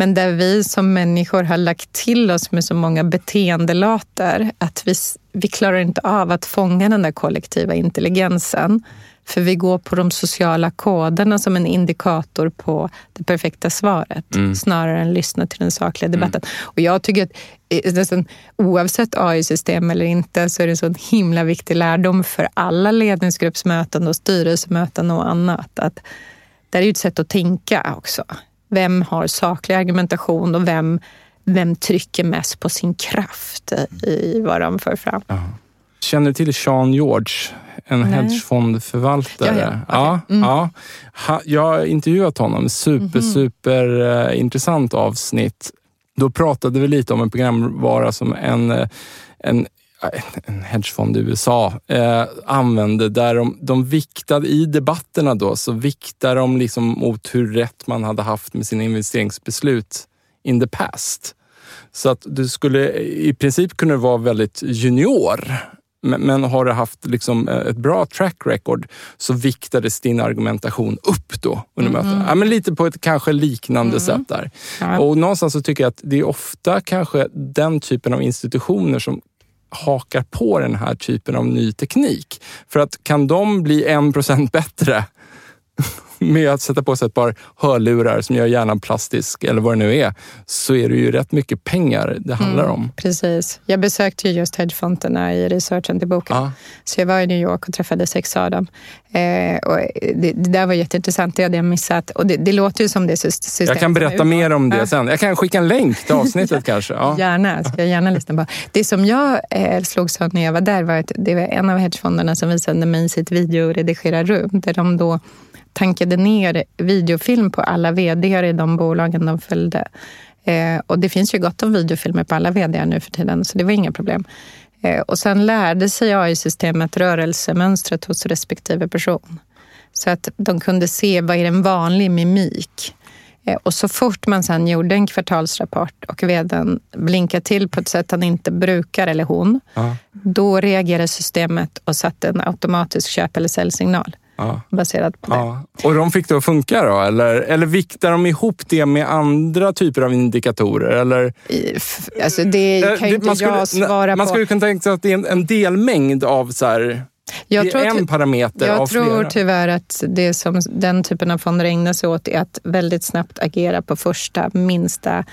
men där vi som människor har lagt till oss med så många beteendelater att vi, vi klarar inte av att fånga den där kollektiva intelligensen. För vi går på de sociala koderna som en indikator på det perfekta svaret mm. snarare än lyssna till den sakliga debatten. Mm. Och jag tycker att eh, nästan, oavsett AI-system eller inte så är det en sån himla viktig lärdom för alla ledningsgruppsmöten och styrelsemöten och annat. Att det är ju ett sätt att tänka också. Vem har saklig argumentation och vem, vem trycker mest på sin kraft i vad de för fram? Ja. Känner du till Sean George? En Nej. hedgefondförvaltare. Ja, ja. Okay. Mm. ja. Ha, jag har intervjuat honom. Super, mm. super uh, intressant avsnitt. Då pratade vi lite om en programvara som en, eh, en en hedgefond i USA eh, använde där de, de viktade i debatterna då så viktar de liksom mot hur rätt man hade haft med sina investeringsbeslut in the past. Så att du skulle i princip kunna vara väldigt junior Men, men har du haft liksom ett bra track record så viktades din argumentation upp då under Mm. mötena. Ja, men lite på ett kanske liknande sätt där. Ja. Och någonstans så tycker jag att det är ofta kanske den typen av institutioner som hakar på den här typen av ny teknik. För att kan de bli en procent bättre med att sätta på sig ett par hörlurar som gör hjärnan plastisk eller vad det nu är, så är det ju rätt mycket pengar det handlar Mm. om. Precis. Jag besökte ju just hedgefonderna i researchen till boken. Ja. Så jag var i New York och träffade sex av dem. Eh, och det, det där var jätteintressant, det hade jag missat. Och det, det låter ju som det sys- systemet Jag kan berätta mer om det sen. Jag kan skicka en länk till avsnittet kanske. Ja. Gärna, ska jag gärna lyssna på. Det som jag eh, slogs av när jag var där var att det var en av hedgefonderna som visade mig sitt videoredigerarrum där de då tankade ner videofilm på alla vd i de bolagen de följde. Eh, och det finns ju gott om videofilmer på alla vd nu för tiden, så det var inga problem. Eh, och sen lärde sig AI-systemet rörelsemönstret hos respektive person. Så att de kunde se vad är en vanlig mimik. Eh, Och så fort man sen gjorde en kvartalsrapport och vdn blinkade till på ett sätt han inte brukar, eller hon, Ja. då reagerade systemet och satte en automatisk köp eller säljsignal Ja. baserat på det. Ja. Och de fick det att funka då? Eller, eller viktar de ihop det med andra typer av indikatorer? Eller, Alltså det Eh, kan ju inte man skulle, jag svara Man på. skulle kunna tänka sig att det är en, en delmängd av så här, Jag tror en parameter Jag av tror flera. tyvärr att det som den typen av fonder ägnar sig åt är att väldigt snabbt agera på första minsta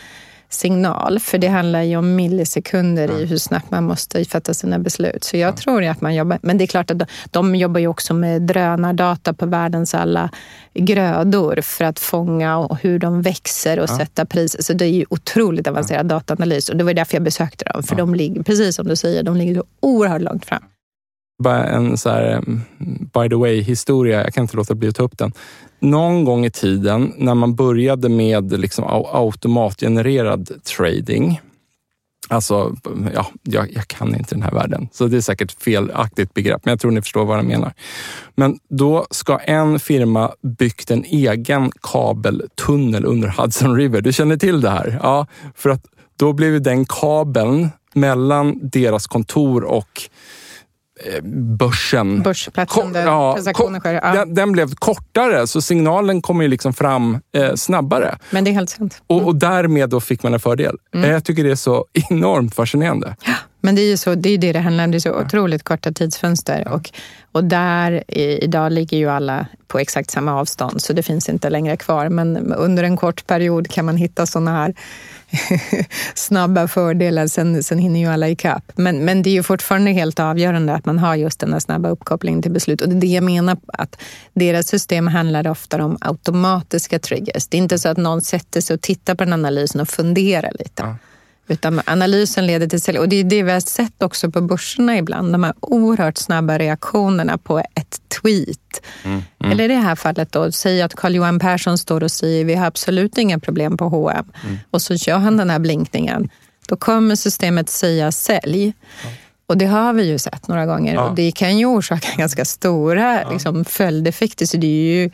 signal. För det handlar ju om millisekunder i hur snabbt man måste fatta sina beslut. Så jag tror ju att man jobbar... Men det är klart att de, de jobbar ju också med drönardata på världens alla grödor för att fånga och hur de växer och sätta priser. Så det är ju otroligt avancerad dataanalys. Och det var därför jag besökte dem. För de ligger, precis som du säger, de ligger så oerhört långt fram. Bara en så här, mm, by the way historia, jag kan inte låta bli att ta upp den. Någon gång i tiden när man började med liksom automatgenererad trading, Alltså, ja, jag, jag kan inte den här världen, så det är säkert felaktigt begrepp, men jag tror ni förstår vad jag menar. Men då ska en firma byggt en egen kabeltunnel under Hudson River. Du känner till det här? Ja, för att då blev den kabeln mellan deras kontor och börsen. Börsplatsen där Ja, transaktioner sker. Ja. den, den blev kortare, så signalen kommer ju liksom fram eh, snabbare. Men det är helt sant. Och, och därmed då fick man en fördel. Mm. Eh, Jag tycker det är så enormt fascinerande. Men det är ju så, det, är det det handlar om. Det är så otroligt korta tidsfönster. Och, och där i, idag ligger ju alla på exakt samma avstånd, så det finns inte längre kvar. Men under en kort period kan man hitta såna här snabba fördelar. Sen, sen hinner ju alla ikapp. Men, men det är ju fortfarande helt avgörande att man har just den här snabba uppkopplingen till beslut. Och det är det jag menar, att deras system handlar ofta om automatiska triggers. Det är inte så att någon sätter sig och tittar på den analysen och funderar lite. Ja. Utan analysen leder till sälj. Och det är det vi har sett också på börserna ibland. De här oerhört snabba reaktionerna på ett tweet. Eller i det här fallet då, säg att Carl-Johan Persson står och säger vi har absolut inga problem på H&M Och så gör han den här blinkningen. Då kommer systemet säga sälj. Och det har vi ju sett några gånger. Ja. Och det kan ju orsaka ganska stora liksom, följdeffekter. Så det är ju...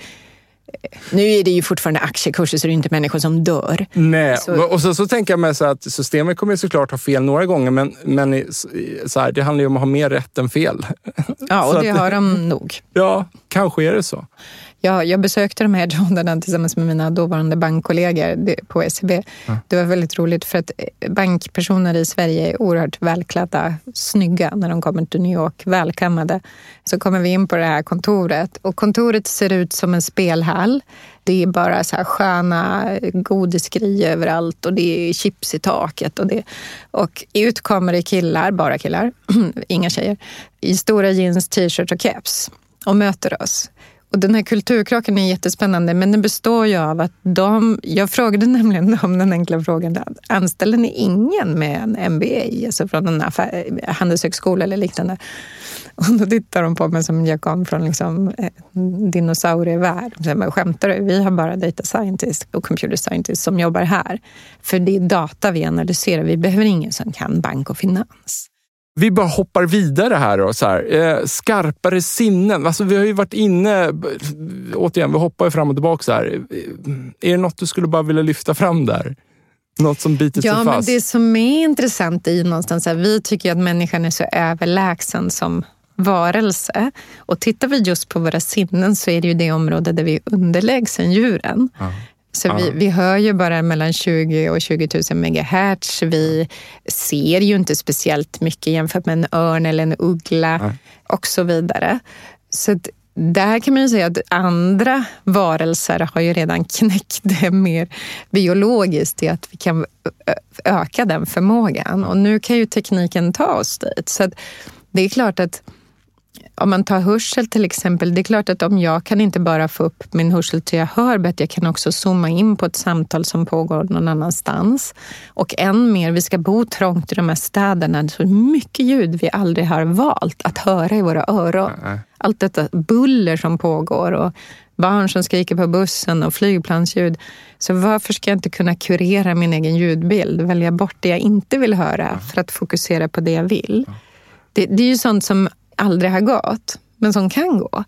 Nu är det ju fortfarande aktiekurser så det är inte människor som dör. Nej, Så- och så, så tänker jag mig så att systemet kommer såklart ha fel några gånger, men, men så här, det handlar ju om att ha mer rätt än fel. Ja, Så och det att- har de nog. Ja, kanske är det så. Jag, jag besökte de här hedgefonderna tillsammans med mina dåvarande bankkollegor på SEB. Det var väldigt roligt för att eh, bankpersoner i Sverige är oerhört välklädda, snygga när de kommer till New York, välkammade. Så kommer vi in på det här kontoret och kontoret ser ut som en spelhall. Det är bara så här sköna godisgrejer överallt och det är chips i taket. Och, det, och ut kommer det killar, bara killar, inga tjejer, i stora jeans, t-shirt och keps och möter oss. Och den här kulturkrocken är jättespännande, men den består ju av att de... Jag frågade nämligen dem den enkla frågan, anställer ni ingen med en MBA, alltså från en affär, handelshögskola eller liknande? Och då tittar de på mig som jag kom från liksom, eh, dinosaurievärld. Skämtar du? Vi har bara data scientist och computer scientist som jobbar här. För det är data vi analyserar. Vi behöver ingen som kan bank och finans. Vi bara hoppar vidare här. Då, så här. Eh, skarpare sinnen. Alltså, vi har ju varit inne... Återigen, vi hoppar ju fram och tillbaka. Så här. Eh, Är det något du skulle bara vilja lyfta fram där? Något som biter sig Ja, fast? men det som är intressant är någonstans att vi tycker att människan är så överlägsen som varelse. Och tittar vi just på våra sinnen så är det ju det område där vi är underlägsen djuren. Ja. Så Ja. vi, vi hör ju bara mellan 20 och 20 000 megahertz. Vi ser ju inte speciellt mycket jämfört med en örn eller en uggla Nej. och så vidare. Så att där kan man ju säga att andra varelser har ju redan knäckt det mer biologiskt i att vi kan öka den förmågan. Och nu kan ju tekniken ta oss dit. Så det är klart att om man tar hörsel till exempel, det är klart att om jag kan inte bara få upp min hörsel till jag hör bättre, jag kan också zooma in på ett samtal som pågår någon annanstans. Och än mer, vi ska bo trångt i de här städerna, så mycket ljud vi aldrig har valt att höra i våra öron. Nej. Allt detta buller som pågår och barn som skriker på bussen och flygplansljud. Så varför ska jag inte kunna kurera min egen ljudbild? Välja bort det jag inte vill höra för att fokusera på det jag vill. Det, det är ju sånt som aldrig har gått, men som kan gå.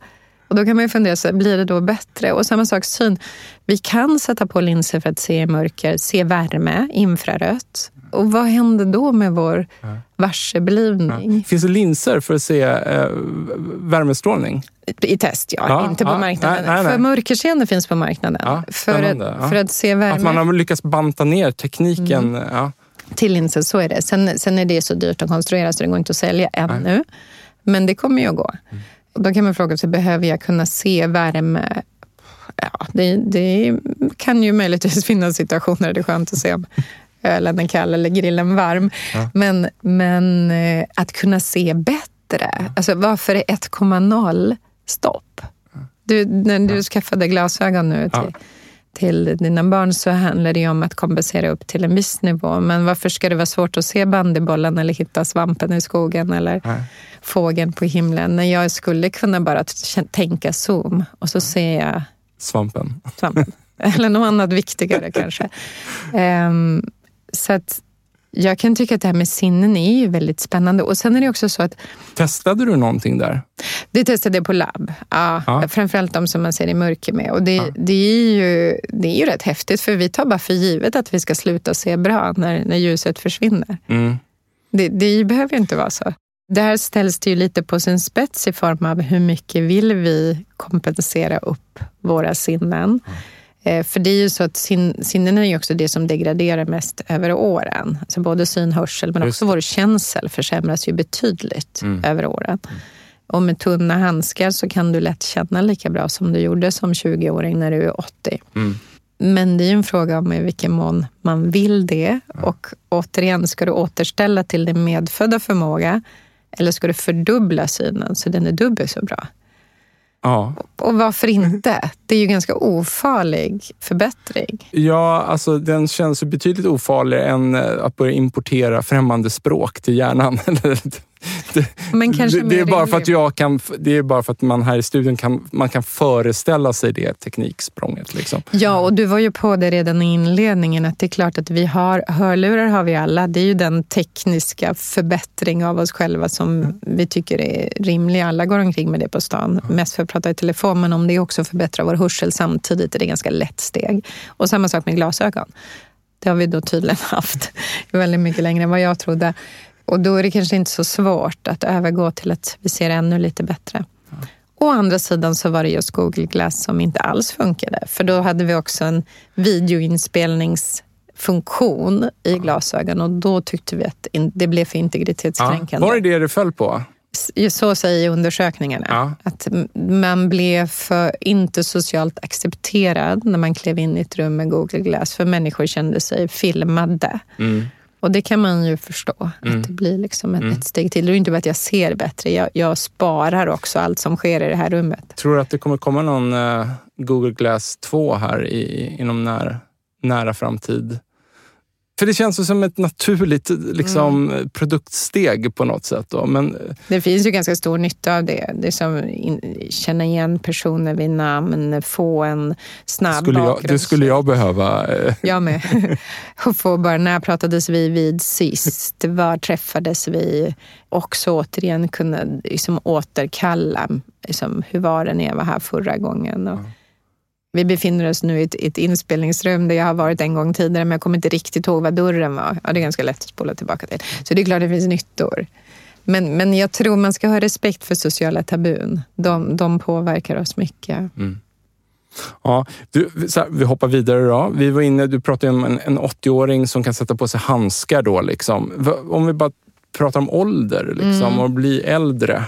Och då kan man ju fundera, så blir det då bättre? Och samma sak syn. Vi kan sätta på linser för att se i mörker, se värme, infrarött. Och vad händer då med vår varseblivning? Finns det linser för att se eh, värmestrålning? I test, ja. Ja, inte på ja, marknaden. nej, nej, nej. För mörkerseende finns på marknaden. Ja, för, att, ja. för att se värme Att man har lyckats banta ner tekniken. Mm. Ja. till linser, så är det. Sen, sen är det så dyrt att konstruera så det går inte att sälja ännu. Men det kommer ju att gå. Mm. Och då kan man fråga sig, behöver jag kunna se värme? Ja, det, det kan ju möjligtvis finnas situationer där det är skönt att se om ölen är kall eller grillen varm. Ja. Men, men eh, att kunna se bättre. Alltså varför är 1,0 stopp? Du, när du skaffade glasögon nu Ja. till, till dina barn så handlar det ju om att kompensera upp till en viss nivå. Men varför ska det vara svårt att se bandybollen eller hitta svampen i skogen eller. Fågeln på himlen? När jag skulle kunna bara tänka zoom och så ser jag Svampen. svampen. eller något annat viktigare kanske. Ehm, så att jag kan tycka att det här med sinnen är ju väldigt spännande. Och sen är det också så att Testade du någonting där? det testade jag på labb. Ja, Ja. Framförallt de som man ser i mörker med. Och det, Ja. det, är ju, det är ju rätt häftigt för vi tar bara för givet att vi ska sluta se bra när, när ljuset försvinner. Mm. Det, det behöver ju inte vara så. Där ställs det ju lite på sin spets i form av hur mycket vill vi kompensera upp våra sinnen. Eh, För det är ju så att sin, sinnen är ju också det som degraderar mest över åren. Alltså både syn, hörsel, men Just också vår känsel försämras ju betydligt Mm. över åren. Och med tunna handskar så kan du lätt känna lika bra som du gjorde som 20-åring när du är 80. Mm. Men det är en fråga om i vilken mån man vill det. Och återigen, ska du återställa till din medfödda förmåga eller ska du fördubbla synen så den är dubbelt så bra? Ja. Och varför inte? Det är ju ganska ofarlig förbättring. ja, alltså den känns betydligt ofarligare än eh, att börja importera främmande språk till hjärnan. det, det, det, är bara för att jag kan, det är bara för att man här i studion kan, man kan föreställa sig det tekniksprånget. Liksom. Ja, och du var ju på det redan i inledningen att det är klart att vi har, hörlurar har vi alla. Det är ju den tekniska förbättring av oss själva som vi tycker är rimlig. Alla går omkring med det på stan, mest för att prata i telefon, men om det också förbättrar vår hörsel samtidigt är det ganska lätt steg. Och samma sak med glasögon. Det har vi då tydligen haft väldigt mycket längre än vad jag trodde. Och då är det kanske inte så svårt att övergå till att vi ser ännu lite bättre. Å andra sidan så var det just Google Glass som inte alls funkade. För då hade vi också en videoinspelningsfunktion i glasögon och då tyckte vi att det blev för Ja. integritetskränkande. Var det det det föll på? Så säger undersökningarna. Ja. Att man blev för inte socialt accepterad när man klev in i ett rum med Google Glass. För människor kände sig filmade. Mm. Och det kan man ju förstå, Mm. att det blir liksom ett, Mm. ett steg till. Det är inte bara att jag ser bättre, jag, jag sparar också allt som sker i det här rummet. Tror du att det kommer komma någon eh, Google Glass 2 här i, inom nära, nära framtid? För det känns som ett naturligt liksom, Mm. produktsteg på något sätt. Då. Men Det finns ju ganska stor nytta av det. Det som in, känna igen personer vid namn, få en snabb skulle jag, det bakgrunds- skulle jag behöva. eh, Jag med. Och få bara, när pratades vi vid sist? Var träffades vi? Och så återigen kunna liksom återkalla, liksom, hur var det när jag var här förra gången? Och Vi befinner oss nu i ett, ett, inspelningsrum där jag har varit en gång tidigare men jag kommer inte riktigt ihåg vad dörren var. Ja, det är ganska lätt att spola tillbaka till. Så det är klart det finns nyttor. Men, men jag tror man ska ha respekt för sociala tabun. De, de påverkar oss mycket. Mm. Ja, du, här, vi hoppar vidare då. Vi var inne, du pratade om en, en 80-åring som kan sätta på sig handskar. Då, liksom. Om vi bara pratar om ålder liksom, mm. och bli äldre.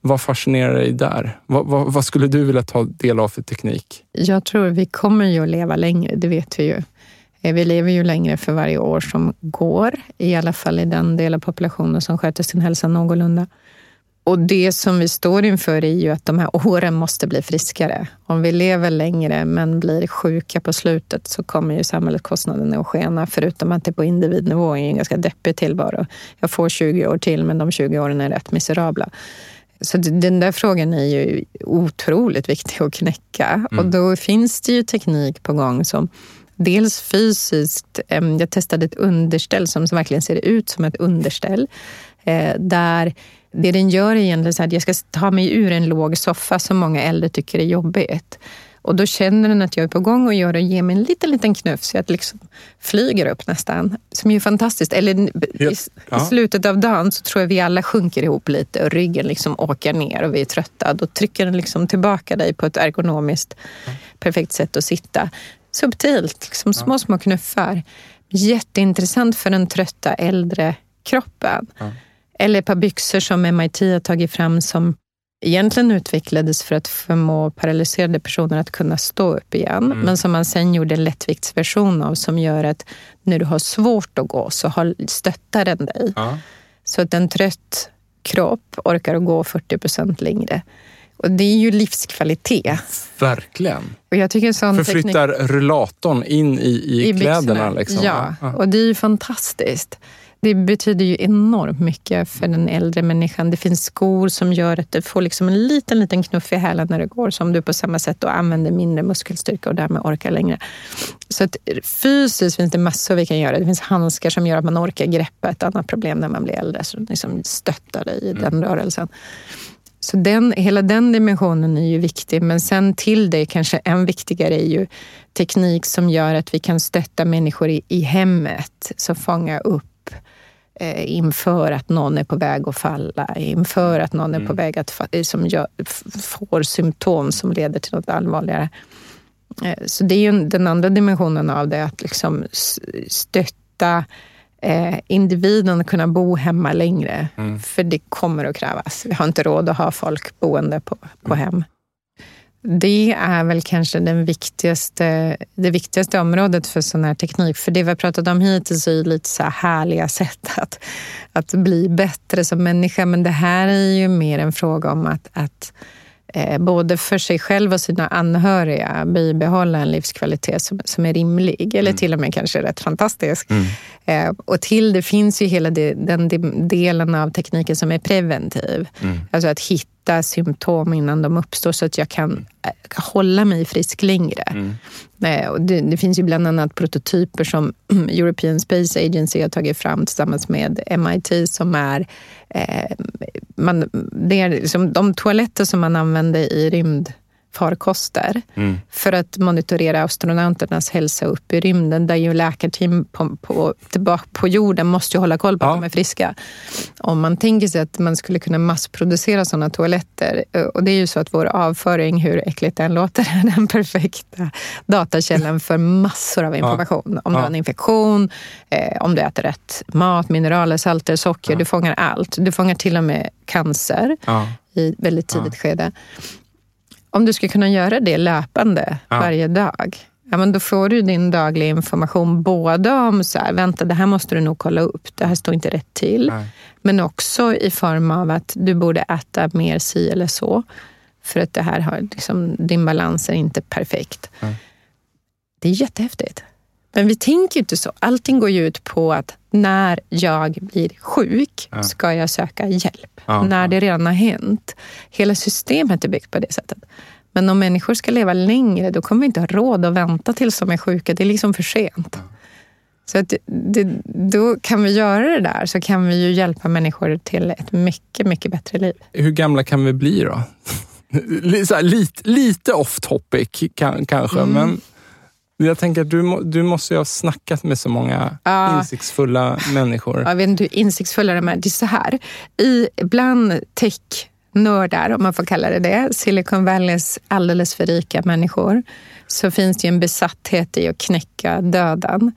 Vad fascinerar dig där? Vad, vad, vad, skulle du vilja ta del av för teknik? Jag tror vi kommer ju att leva längre, det vet vi ju. Eh, vi lever ju längre för varje år som går, i alla fall i den del av populationen som sköter sin hälsa någorlunda. Och det som vi står inför är ju att de här åren måste bli friskare. Om vi lever längre men blir sjuka på slutet så kommer ju samhällskostnaderna att skena. Förutom att det på individnivå är en ganska deppig tillvaro. Jag får 20 år till men de 20 åren är rätt miserabla. Så den där frågan är ju otroligt viktig att knäcka. Mm. Och då finns det ju teknik på gång som dels fysiskt. Jag testade ett underställ som verkligen ser ut som ett underställ. Eh, där det den gör är egentligen så att jag ska ta mig ur en låg soffa som många äldre tycker är jobbigt. Och då känner den att jag är på gång och gör och ger mig en liten, liten knuff så jag liksom flyger upp nästan. Som är fantastiskt. Eller i, i, slutet av dagen så tror jag vi alla sjunker ihop lite och ryggen liksom åker ner och vi är trötta. Då trycker den liksom tillbaka dig på ett ergonomiskt perfekt sätt att sitta. Subtilt, liksom små, små knuffar. Jätteintressant för den trötta äldre kroppen. Eller ett par byxor som MIT har tagit fram som egentligen utvecklades för att förmå paralyserade personer att kunna stå upp igen. Mm. Men som man sen gjorde en lättviktsversion av som gör att när du har svårt att gå så stöttar den dig. Ja. Så att en trött kropp orkar att gå 40 procent längre. Och det är ju livskvalitet. Verkligen. Och jag tycker sån Förflyttar teknik... rullatorn in i, i, I kläderna. Liksom. Ja, och det är ju fantastiskt. Det betyder ju enormt mycket för den äldre människan. Det finns skor som gör att du får liksom en liten, liten knuff i hälen när du går som du på samma sätt då använder mindre muskelstyrka och därmed orkar längre. Så att fysiskt finns det massor vi kan göra. Det finns handskar som gör att man orkar greppa ett annat problem när man blir äldre, som liksom stöttar dig i mm. den rörelsen. Så den, hela den dimensionen är ju viktig, men sen till det kanske än viktigare är ju teknik som gör att vi kan stötta människor i, i hemmet, så fånga upp eh, inför att någon är på väg att falla, inför att någon är på mm. väg att som gör, får symptom som leder till något allvarligare. Eh, så det är ju den andra dimensionen av det, att liksom stötta eh, individen att kunna bo hemma längre. Mm. För det kommer att krävas. Vi har inte råd att ha folk boende på, på mm. hem. Det är väl kanske den viktigaste, det viktigaste området för sån här teknik. För det vi har pratat om hittills är lite så här härliga sätt att, att bli bättre som människa. Men det här är ju mer en fråga om att, att eh, både för sig själv och sina anhöriga bibehålla en livskvalitet som, som är rimlig. Eller mm. till och med kanske rätt fantastisk. Mm. Eh, och till det finns ju hela det, den delen av tekniken som är preventiv. Mm. Alltså att hitta hitta symptom innan de uppstår så att jag kan eh, hålla mig frisk längre. Mm. Eh, det, det, finns ju bland annat prototyper som European Space Agency har tagit fram tillsammans med MIT som är, eh, man, det är liksom de toaletter som man använder i rymd farkoster mm. för att monitorera astronauternas hälsa upp i rymden där ju läkarteam på, på, tillbaka på jorden måste ju hålla koll på ja. att de är friska. Om man tänker sig att man skulle kunna massproducera sådana toaletter eh, och det är ju så att vår avföring, hur äckligt den låter, är den perfekta datakällan för massor av information. Ja. Om du har en infektion, eh, om du äter rätt mat, mineraler, salter, socker. Ja. Du fångar allt. Du fångar till och med cancer i väldigt tidigt skede. Om du ska kunna göra det löpande ja. varje dag, ja, men då får du din dagliga information både om så här, vänta, det här måste du nog kolla upp, det här står inte rätt till. Nej. Men också i form av att du borde äta mer si eller så. För att det här har, liksom, din balans är inte perfekt. Nej. Det är jättehäftigt. Men vi tänker inte så. Allting går ju ut på att när jag blir sjuk ja. ska jag söka hjälp. Ja. När det redan har hänt. Hela systemet är byggt på det sättet. Men om människor ska leva längre, då kommer vi inte ha råd att vänta tills de är sjuka. Det är liksom för sent. Ja. Så att det, då kan vi göra det där, så kan vi ju hjälpa människor till ett mycket, mycket bättre liv. Hur gamla kan vi bli då? Lite, lite off topic kan, kanske, Mm. men jag tänker att du, du måste ju ha snackat med så många Ja. insiktsfulla människor. Jag vet inte hur insiktsfulla de är. Det är så här, i, bland tech-nördar, om man får kalla det det, Silicon Valleys alldeles för rika människor, så finns det ju en besatthet i att knäcka döden.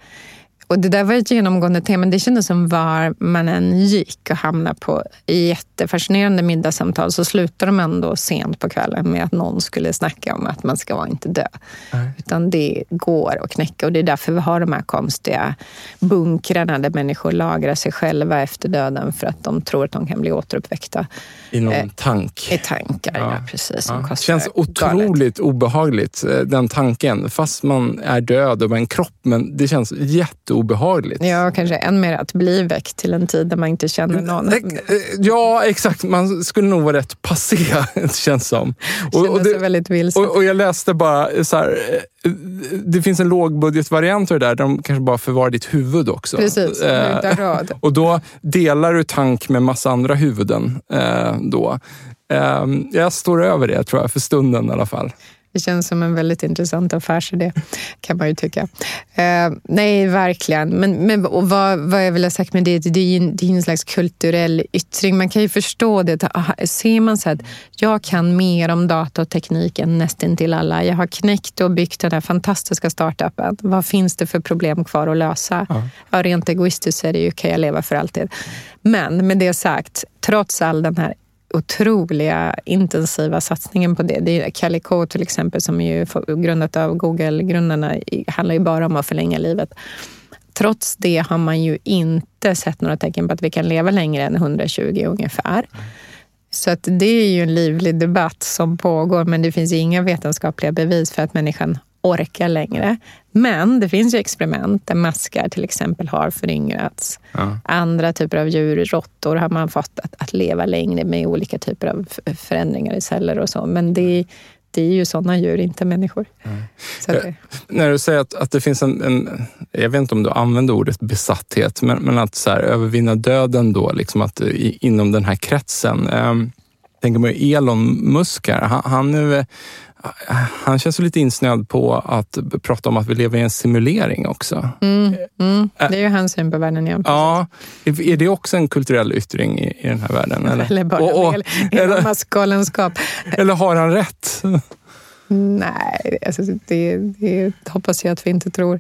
Och det där var ett genomgående tema. Det kändes som var man än gick och hamnade på jättefascinerande middagssamtal så slutade de ändå sent på kvällen med att någon skulle snacka om att man ska vara inte dö. Nej. Utan det går att knäcka och det är därför vi har de här konstiga bunkrarna där människor lagrar sig själva efter döden för att de tror att de kan bli återuppväckta I någon eh, tank. i tankar. Ja. Ja. precis. Ja. Det känns galet. otroligt obehagligt, eh, den tanken. Fast man är död och en kropp, men det känns jätteobehagligt. Ja, kanske än mer att bli väckt till en tid där man inte känner någon. Eh, Ja, exakt. Man skulle nog vara rätt passé, känns som. Och, och, det, väldigt vilsen. och, och jag läste bara så här, eh, det finns en lågbudgetvariant av det där, där de kanske bara förvarar ditt huvud också. Precis, Eh, och då delar du tank med massa andra huvuden. Eh, då. Eh, jag står över det, tror jag, för stunden i alla fall. Det känns som en väldigt intressant affärsidé, kan man ju tycka. Eh, nej, verkligen. Men, men och vad, vad jag vill ha sagt med det, det är ju det är en slags kulturell yttring. Man kan ju förstå det. Aha, Ser man så att jag kan mer om data och teknik än nästan till alla. Jag har knäckt och byggt den här fantastiska startupen. Vad finns det för problem kvar att lösa? Ja. Ja, rent egoistiskt så är det ju, kan jag leva för alltid. Men med det sagt, trots all den här otroliga intensiva satsningen på det. det är Calico till exempel som är ju grundat av Google-grundarna handlar ju bara om att förlänga livet. Trots det har man ju inte sett några tecken på att vi kan leva längre än 120 ungefär. Så att det är ju en livlig debatt som pågår men det finns inga vetenskapliga bevis för att människan orkar längre. Men det finns ju experiment där maskar till exempel har föryngrats. Ja. Andra typer av djur, råttor, har man fått att, att leva längre med olika typer av förändringar i celler och så. Men det, det är ju sådana djur, inte människor. Så att det, När du säger att, att det finns en, en, jag vet inte om du använder ordet besatthet, men, men att så här, övervinna döden då, liksom att i, inom den här kretsen. Um, tänker man Elon Musk här, han, han, han känns lite insnöad på att prata om att vi lever i en simulering också. mm, mm, det är ju hans syn på världen. Ja. Ja, är det också en kulturell yttring i, i den här världen? Eller, Eller bara Och- och- eller- Musks galenskap. eller har han rätt? Nej, alltså det, det hoppas jag att vi inte tror.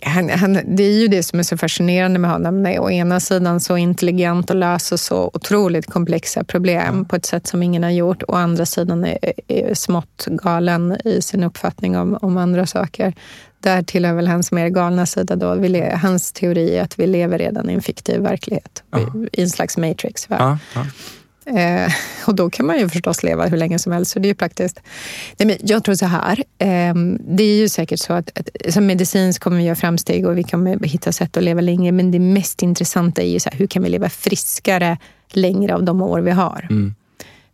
Han, han, det är ju det som är så fascinerande med honom. Nej, å ena sidan så intelligent och löser så otroligt komplexa problem på ett sätt som ingen har gjort. Å andra sidan är, är smått galen i sin uppfattning om, om andra saker. Där tillhör väl hans mer galna sida. Då. Vi hans teori är att vi lever redan i en fiktiv verklighet. I en slags matrix. Ja, ja. Eh, och då kan man ju förstås leva hur länge som helst, så det är ju praktiskt. Nej, men jag tror så här, eh, det är ju säkert så att, att som medicinskt kommer vi göra framsteg och vi kommer hitta sätt att leva längre, men det mest intressanta är ju så här, hur kan vi leva friskare längre av de år vi har? Mm.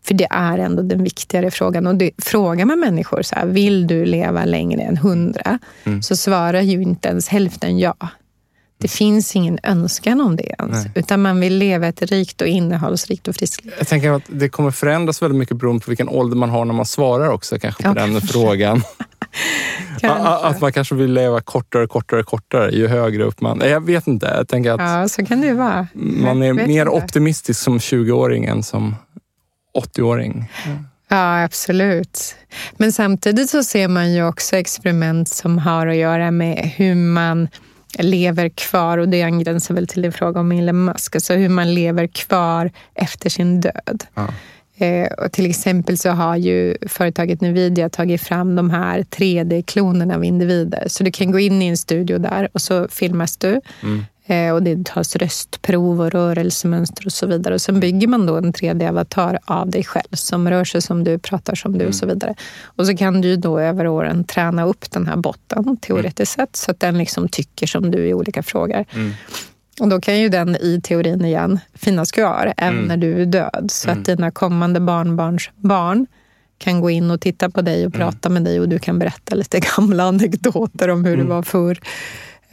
För det är ändå den viktigare frågan. Och det, frågar man människor så här, vill du leva längre än hundra? Mm. Så svarar ju inte ens hälften ja. Det finns ingen önskan om det ens. Nej. Utan man vill leva ett rikt och innehållsrikt och friskt liv. Jag tänker att det kommer förändras väldigt mycket beroende på vilken ålder man har när man svarar också kanske på Ja, den kanske. frågan. Att man kanske vill leva kortare, kortare, kortare ju högre upp man... Jag vet inte. Jag tänker att Ja, så kan det vara. man är mer inte. optimistisk som 20-åring än som 80-åring. Ja, absolut. Men samtidigt så ser man ju också experiment som har att göra med hur man lever kvar och det angränsar väl till din fråga om Elon Musk, alltså hur man lever kvar efter sin död. Ja. Eh, och till exempel så har ju företaget Nvidia tagit fram de här 3D-klonerna av individer. Så du kan gå in i en studio där och så filmas du. Mm. Eh, och det tas röstprov och rörelsemönster och så vidare. Och sen bygger man då en 3D-avatar av dig själv som rör sig som du, pratar som du och så vidare. Och så kan du då över åren träna upp den här botten teoretiskt sett så att den liksom tycker som du i olika frågor. Mm. Och då kan ju den i teorin igen finnas kvar även Mm. när du är död. Så Mm. att dina kommande barnbarns barn kan gå in och titta på dig och Mm. prata med dig och du kan berätta lite gamla anekdoter om hur Mm. det var förr.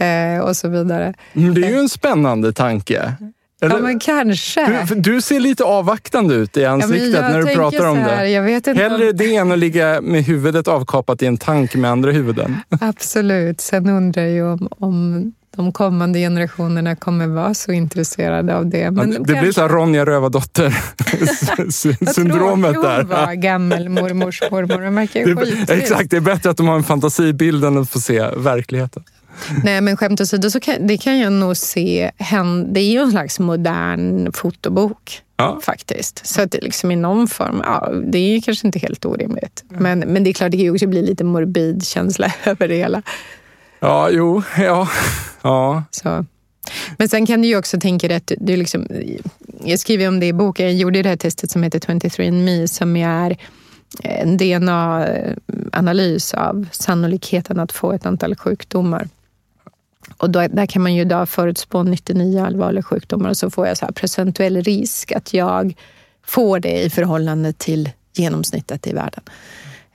Eh, och så vidare. Men Det är ju en spännande tanke. Eller? Ja, men kanske. Du, du, ser lite avvaktande ut i ansiktet ja, när du pratar om här, det. Jag vet inte Hellre om... det än att ligga med huvudet avkapat i en tank med andra huvuden. Absolut. Sen undrar jag om, om de kommande generationerna kommer vara så intresserade av det. Men det kanske... blir så Ronja Rövardotter-syndromet där. Hon var gammelmormors mormor. Det, exakt, det är bättre att de har en fantasibild än att få se verkligheten. Nej, men skämt åsido, så kan, det kan jag nog se. Det är ju en slags modern fotobok. Ja. faktiskt. Så att det liksom i någon form, ja, det är ju kanske inte helt orimligt. Men, men det är klart, det kan ju också bli lite morbid känsla över det hela. Ja, jo, ja. ja. Så. Men sen kan du ju också tänka dig att du liksom, jag skriver om det i boken, jag gjorde det här testet som heter 23andMe som är en DNA-analys av sannolikheten att få ett antal sjukdomar. Och då, där kan man ju idag förutspå 99 allvarliga sjukdomar och så får jag så procentuell risk att jag får det i förhållande till genomsnittet i världen.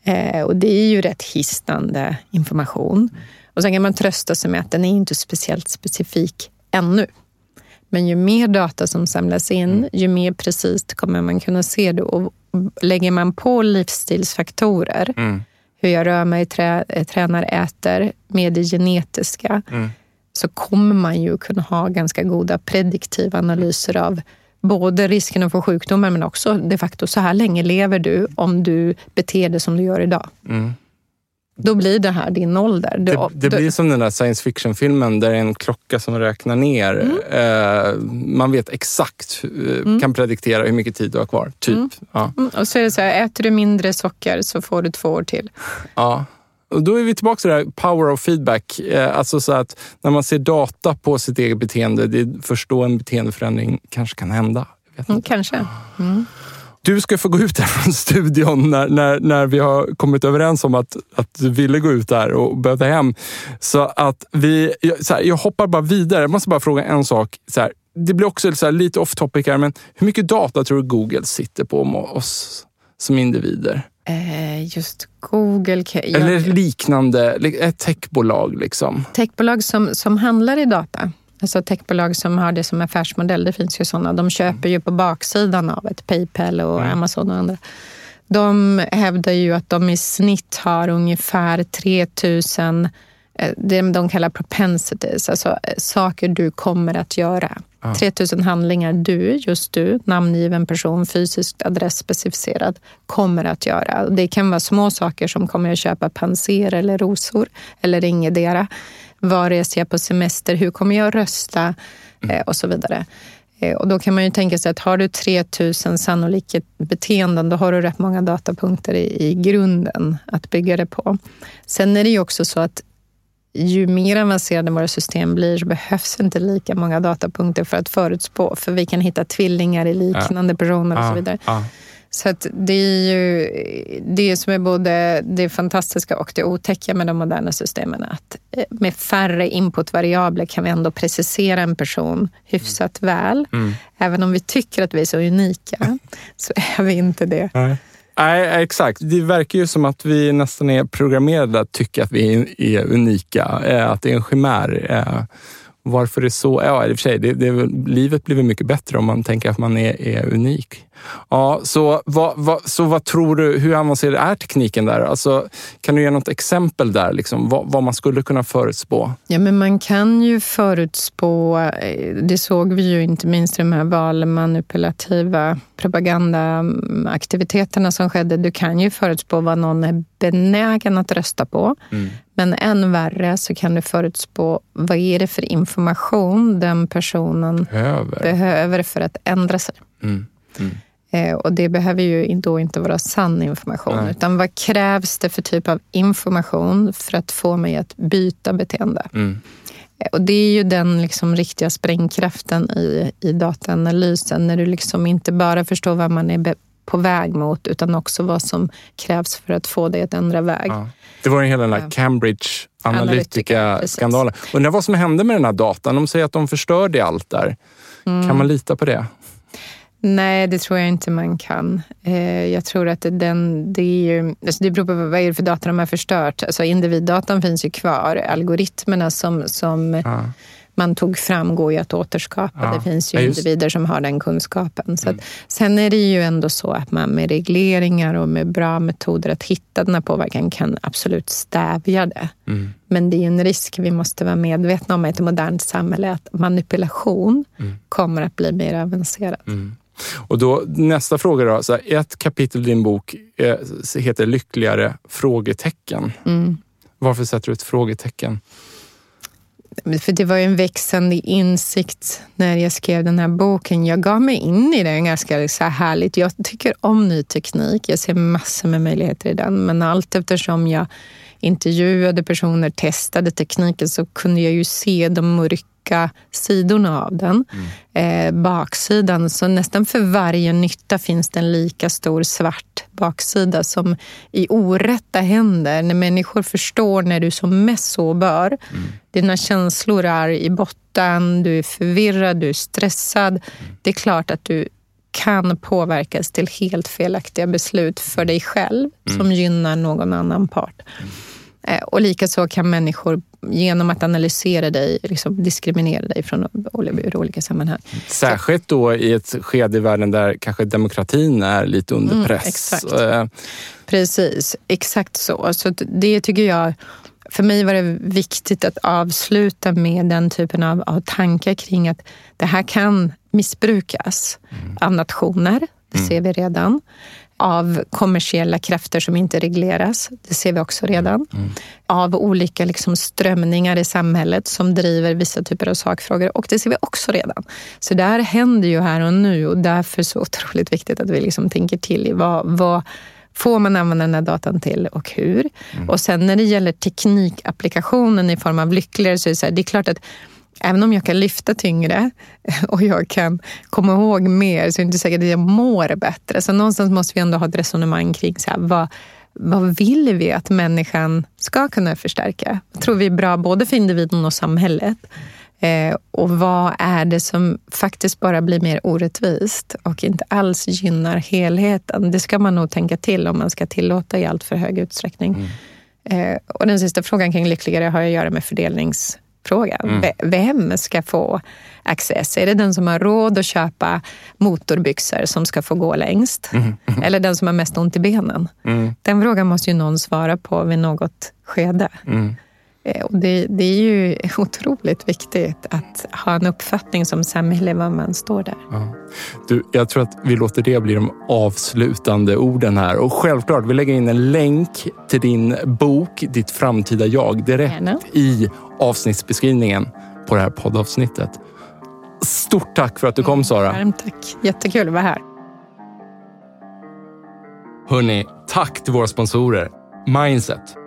Eh, och det är ju rätt hisnande information. Och sen kan man trösta sig med att den är inte speciellt specifik ännu. Men ju mer data som samlas in, mm. ju mer precis kommer man kunna se det. Och lägger man på livsstilsfaktorer, mm. hur jag rör mig, trä, tränar, äter, med det genetiska, mm. Så kommer man ju kunna ha ganska goda prediktiva analyser av både risken att få sjukdomar men också de facto så här länge lever du om du beter dig som du gör idag. Mm. Då blir det här din ålder. Du, det, det blir som den där science fiction-filmen där det är en klocka som räknar ner. Mm. Eh, man vet exakt, eh, mm. kan prediktera hur mycket tid du har kvar. Typ. Mm. Ja. Mm. Och så är det så här, äter du mindre socker så får du två år till. Ja. Och då är vi tillbaka till det här power of feedback. Eh, alltså så att när man ser data på sitt eget beteende, det är först då en beteendeförändring kanske kan hända. Mm, kanske. Mm. Du ska få gå ut från studion när, när, när vi har kommit överens om att, att du ville gå ut där och behövde hem. Så att vi, så här, jag hoppar bara vidare. Jag måste bara fråga en sak. Så här, det blir också så här, lite off topic här, men hur mycket data tror du Google sitter på om oss som individer? Eh, just Google... Eller liknande, ett techbolag liksom. Techbolag som, som handlar i data. Alltså techbolag som har det som affärsmodell, det finns ju sådana. De köper ju på baksidan av ett Paypal och mm. Amazon och andra. De hävdar ju att de i snitt har ungefär 3000 eh, det de kallar propensities, alltså eh, saker du kommer att göra. Ah. 3000 handlingar du, just du, namngiven person, fysiskt adressspecificerad, kommer att göra. Det kan vara små saker som kommer att köpa panser eller rosor eller ingetdera. Var reser jag på semester? Hur kommer jag att rösta? Mm. Eh, och så vidare. Eh, och då kan man ju tänka sig att har du 3000 sannolika beteenden, då har du rätt många datapunkter i, i grunden att bygga det på. Sen är det ju också så att ju mer avancerade våra system blir så behövs inte lika många datapunkter för att förutspå. För vi kan hitta tvillingar i liknande ja. personer och så vidare. Ja. Så det är ju det som är både det fantastiska och det otäcka med de moderna systemen. Att eh, med färre inputvariabler kan vi ändå precisera en person hyfsat väl. Mm. Även om vi tycker att vi är så unika så är vi inte det. Nej. Nej, exakt. Det verkar ju som att vi nästan är programmerade att tycka att vi är unika, eh, att det är en chimär. Eh, varför det är så? Ja, i och för sig, det, det, livet blir mycket bättre om man tänker att man är, är unik. Ja, så vad, vad, så vad tror du, hur avancerad är tekniken där? Alltså, kan du ge något exempel där, liksom, vad, vad, man skulle kunna förutspå? Ja, men man kan ju förutspå, eh, det såg vi ju inte minst i de här valmanipulativa propagandaaktiviteterna som skedde. Du kan ju förutspå vad någon är benägen att rösta på. Mm. Men än värre så kan du förutspå vad är det för information den personen behöver, behöver för att ändra sig. Mm. Mm. Eh, och det behöver ju då inte vara sann information. Nej. Utan vad krävs det för typ av information för att få mig att byta beteende? Mm. Eh, och det är ju den liksom riktiga sprängkraften i, i dataanalysen. När du liksom inte bara förstår vad man är på väg mot utan också vad som krävs för att få dig att ändra väg. Ja. Det var ju hela den här Cambridge Analytica-skandalen. Undrar vad som hände med den här datan? De säger att de förstörde allt där. Mm. Kan man lita på det? Nej, det tror jag inte man kan. Eh, jag tror att den, det, är ju, alltså det beror på vad är det för data de har förstört. Alltså individdatan finns ju kvar. Algoritmerna som, som ja. Man tog fram går ju att återskapa. Ja, det finns ju individer som har den kunskapen. Så mm. att, sen är det ju ändå så att man med regleringar och med bra metoder att hitta den här påverkan kan absolut stävja det. Mm. Men det är en risk vi måste vara medvetna om i ett modernt samhälle att manipulation mm. kommer att bli mer avancerad. Mm. Och då, nästa fråga då. Så ett kapitel i din bok eh, heter Lyckligare? frågetecken. Mm. Varför sätter du ett frågetecken? För det var ju en växande insikt när jag skrev den här boken. Jag gav mig in i den ganska så här härligt. Jag tycker om ny teknik. Jag ser massor med möjligheter i den. Men allt eftersom jag intervjuade personer, testade tekniken så kunde jag ju se de mörka sidorna av den. Mm. Eh, baksidan. Så nästan för varje nytta finns det en lika stor svart baksida som i orätta händer, när människor förstår när du som mest så bör. Mm. Dina känslor är i botten, du är förvirrad, du är stressad. Mm. Det är klart att du kan påverkas till helt felaktiga beslut för dig själv mm. som gynnar någon annan part. Mm. Eh, och likaså kan människor genom att analysera dig liksom diskriminera dig från olika sammanhang. Särskilt då i ett skede i världen där kanske demokratin är lite under mm, press. exakt. Eh, Precis, exakt så. Så det tycker jag för mig var det viktigt att avsluta med den typen av, av tankar kring att det här kan missbrukas mm. av nationer. Det mm. ser vi redan av kommersiella krafter som inte regleras. Det ser vi också redan. Mm. Av olika liksom strömningar i samhället som driver vissa typer av sakfrågor. Och det ser vi också redan. Så det här händer ju här och nu och därför är det så otroligt viktigt att vi liksom tänker till i vad, vad får man använda den här datan till och hur? Mm. Och sen när det gäller teknikapplikationen i form av lyckligare så är det, så här, det är klart att Även om jag kan lyfta tyngre och jag kan komma ihåg mer så är det inte säkert att jag mår bättre. Så någonstans måste vi ändå ha ett resonemang kring så här, vad, vad vill vi att människan ska kunna förstärka? Vad tror vi är bra både för individen och samhället? Eh, och vad är det som faktiskt bara blir mer orättvist och inte alls gynnar helheten? Det ska man nog tänka till om man ska tillåta i allt för hög utsträckning. Mm. Eh, och den sista frågan kring lyckligare har att göra med fördelnings frågan. Mm. Vem ska få access? Är det den som har råd att köpa motorbyxor som ska få gå längst? Mm. Mm. Eller den som har mest ont i benen? Mm. Den frågan måste ju någon svara på vid något skede. Eh, och det, det, är ju otroligt viktigt att ha en uppfattning som samhälle var man står där. Ja. Du, jag tror att vi låter det bli de avslutande orden här. Och självklart, vi lägger in en länk till din bok Ditt framtida jag direkt Gärna. i avsnittsbeskrivningen på det här poddavsnittet. Stort tack för att du kom Sara. Varmt tack. Jättekul att vara här. Hörni, tack till våra sponsorer Mindset,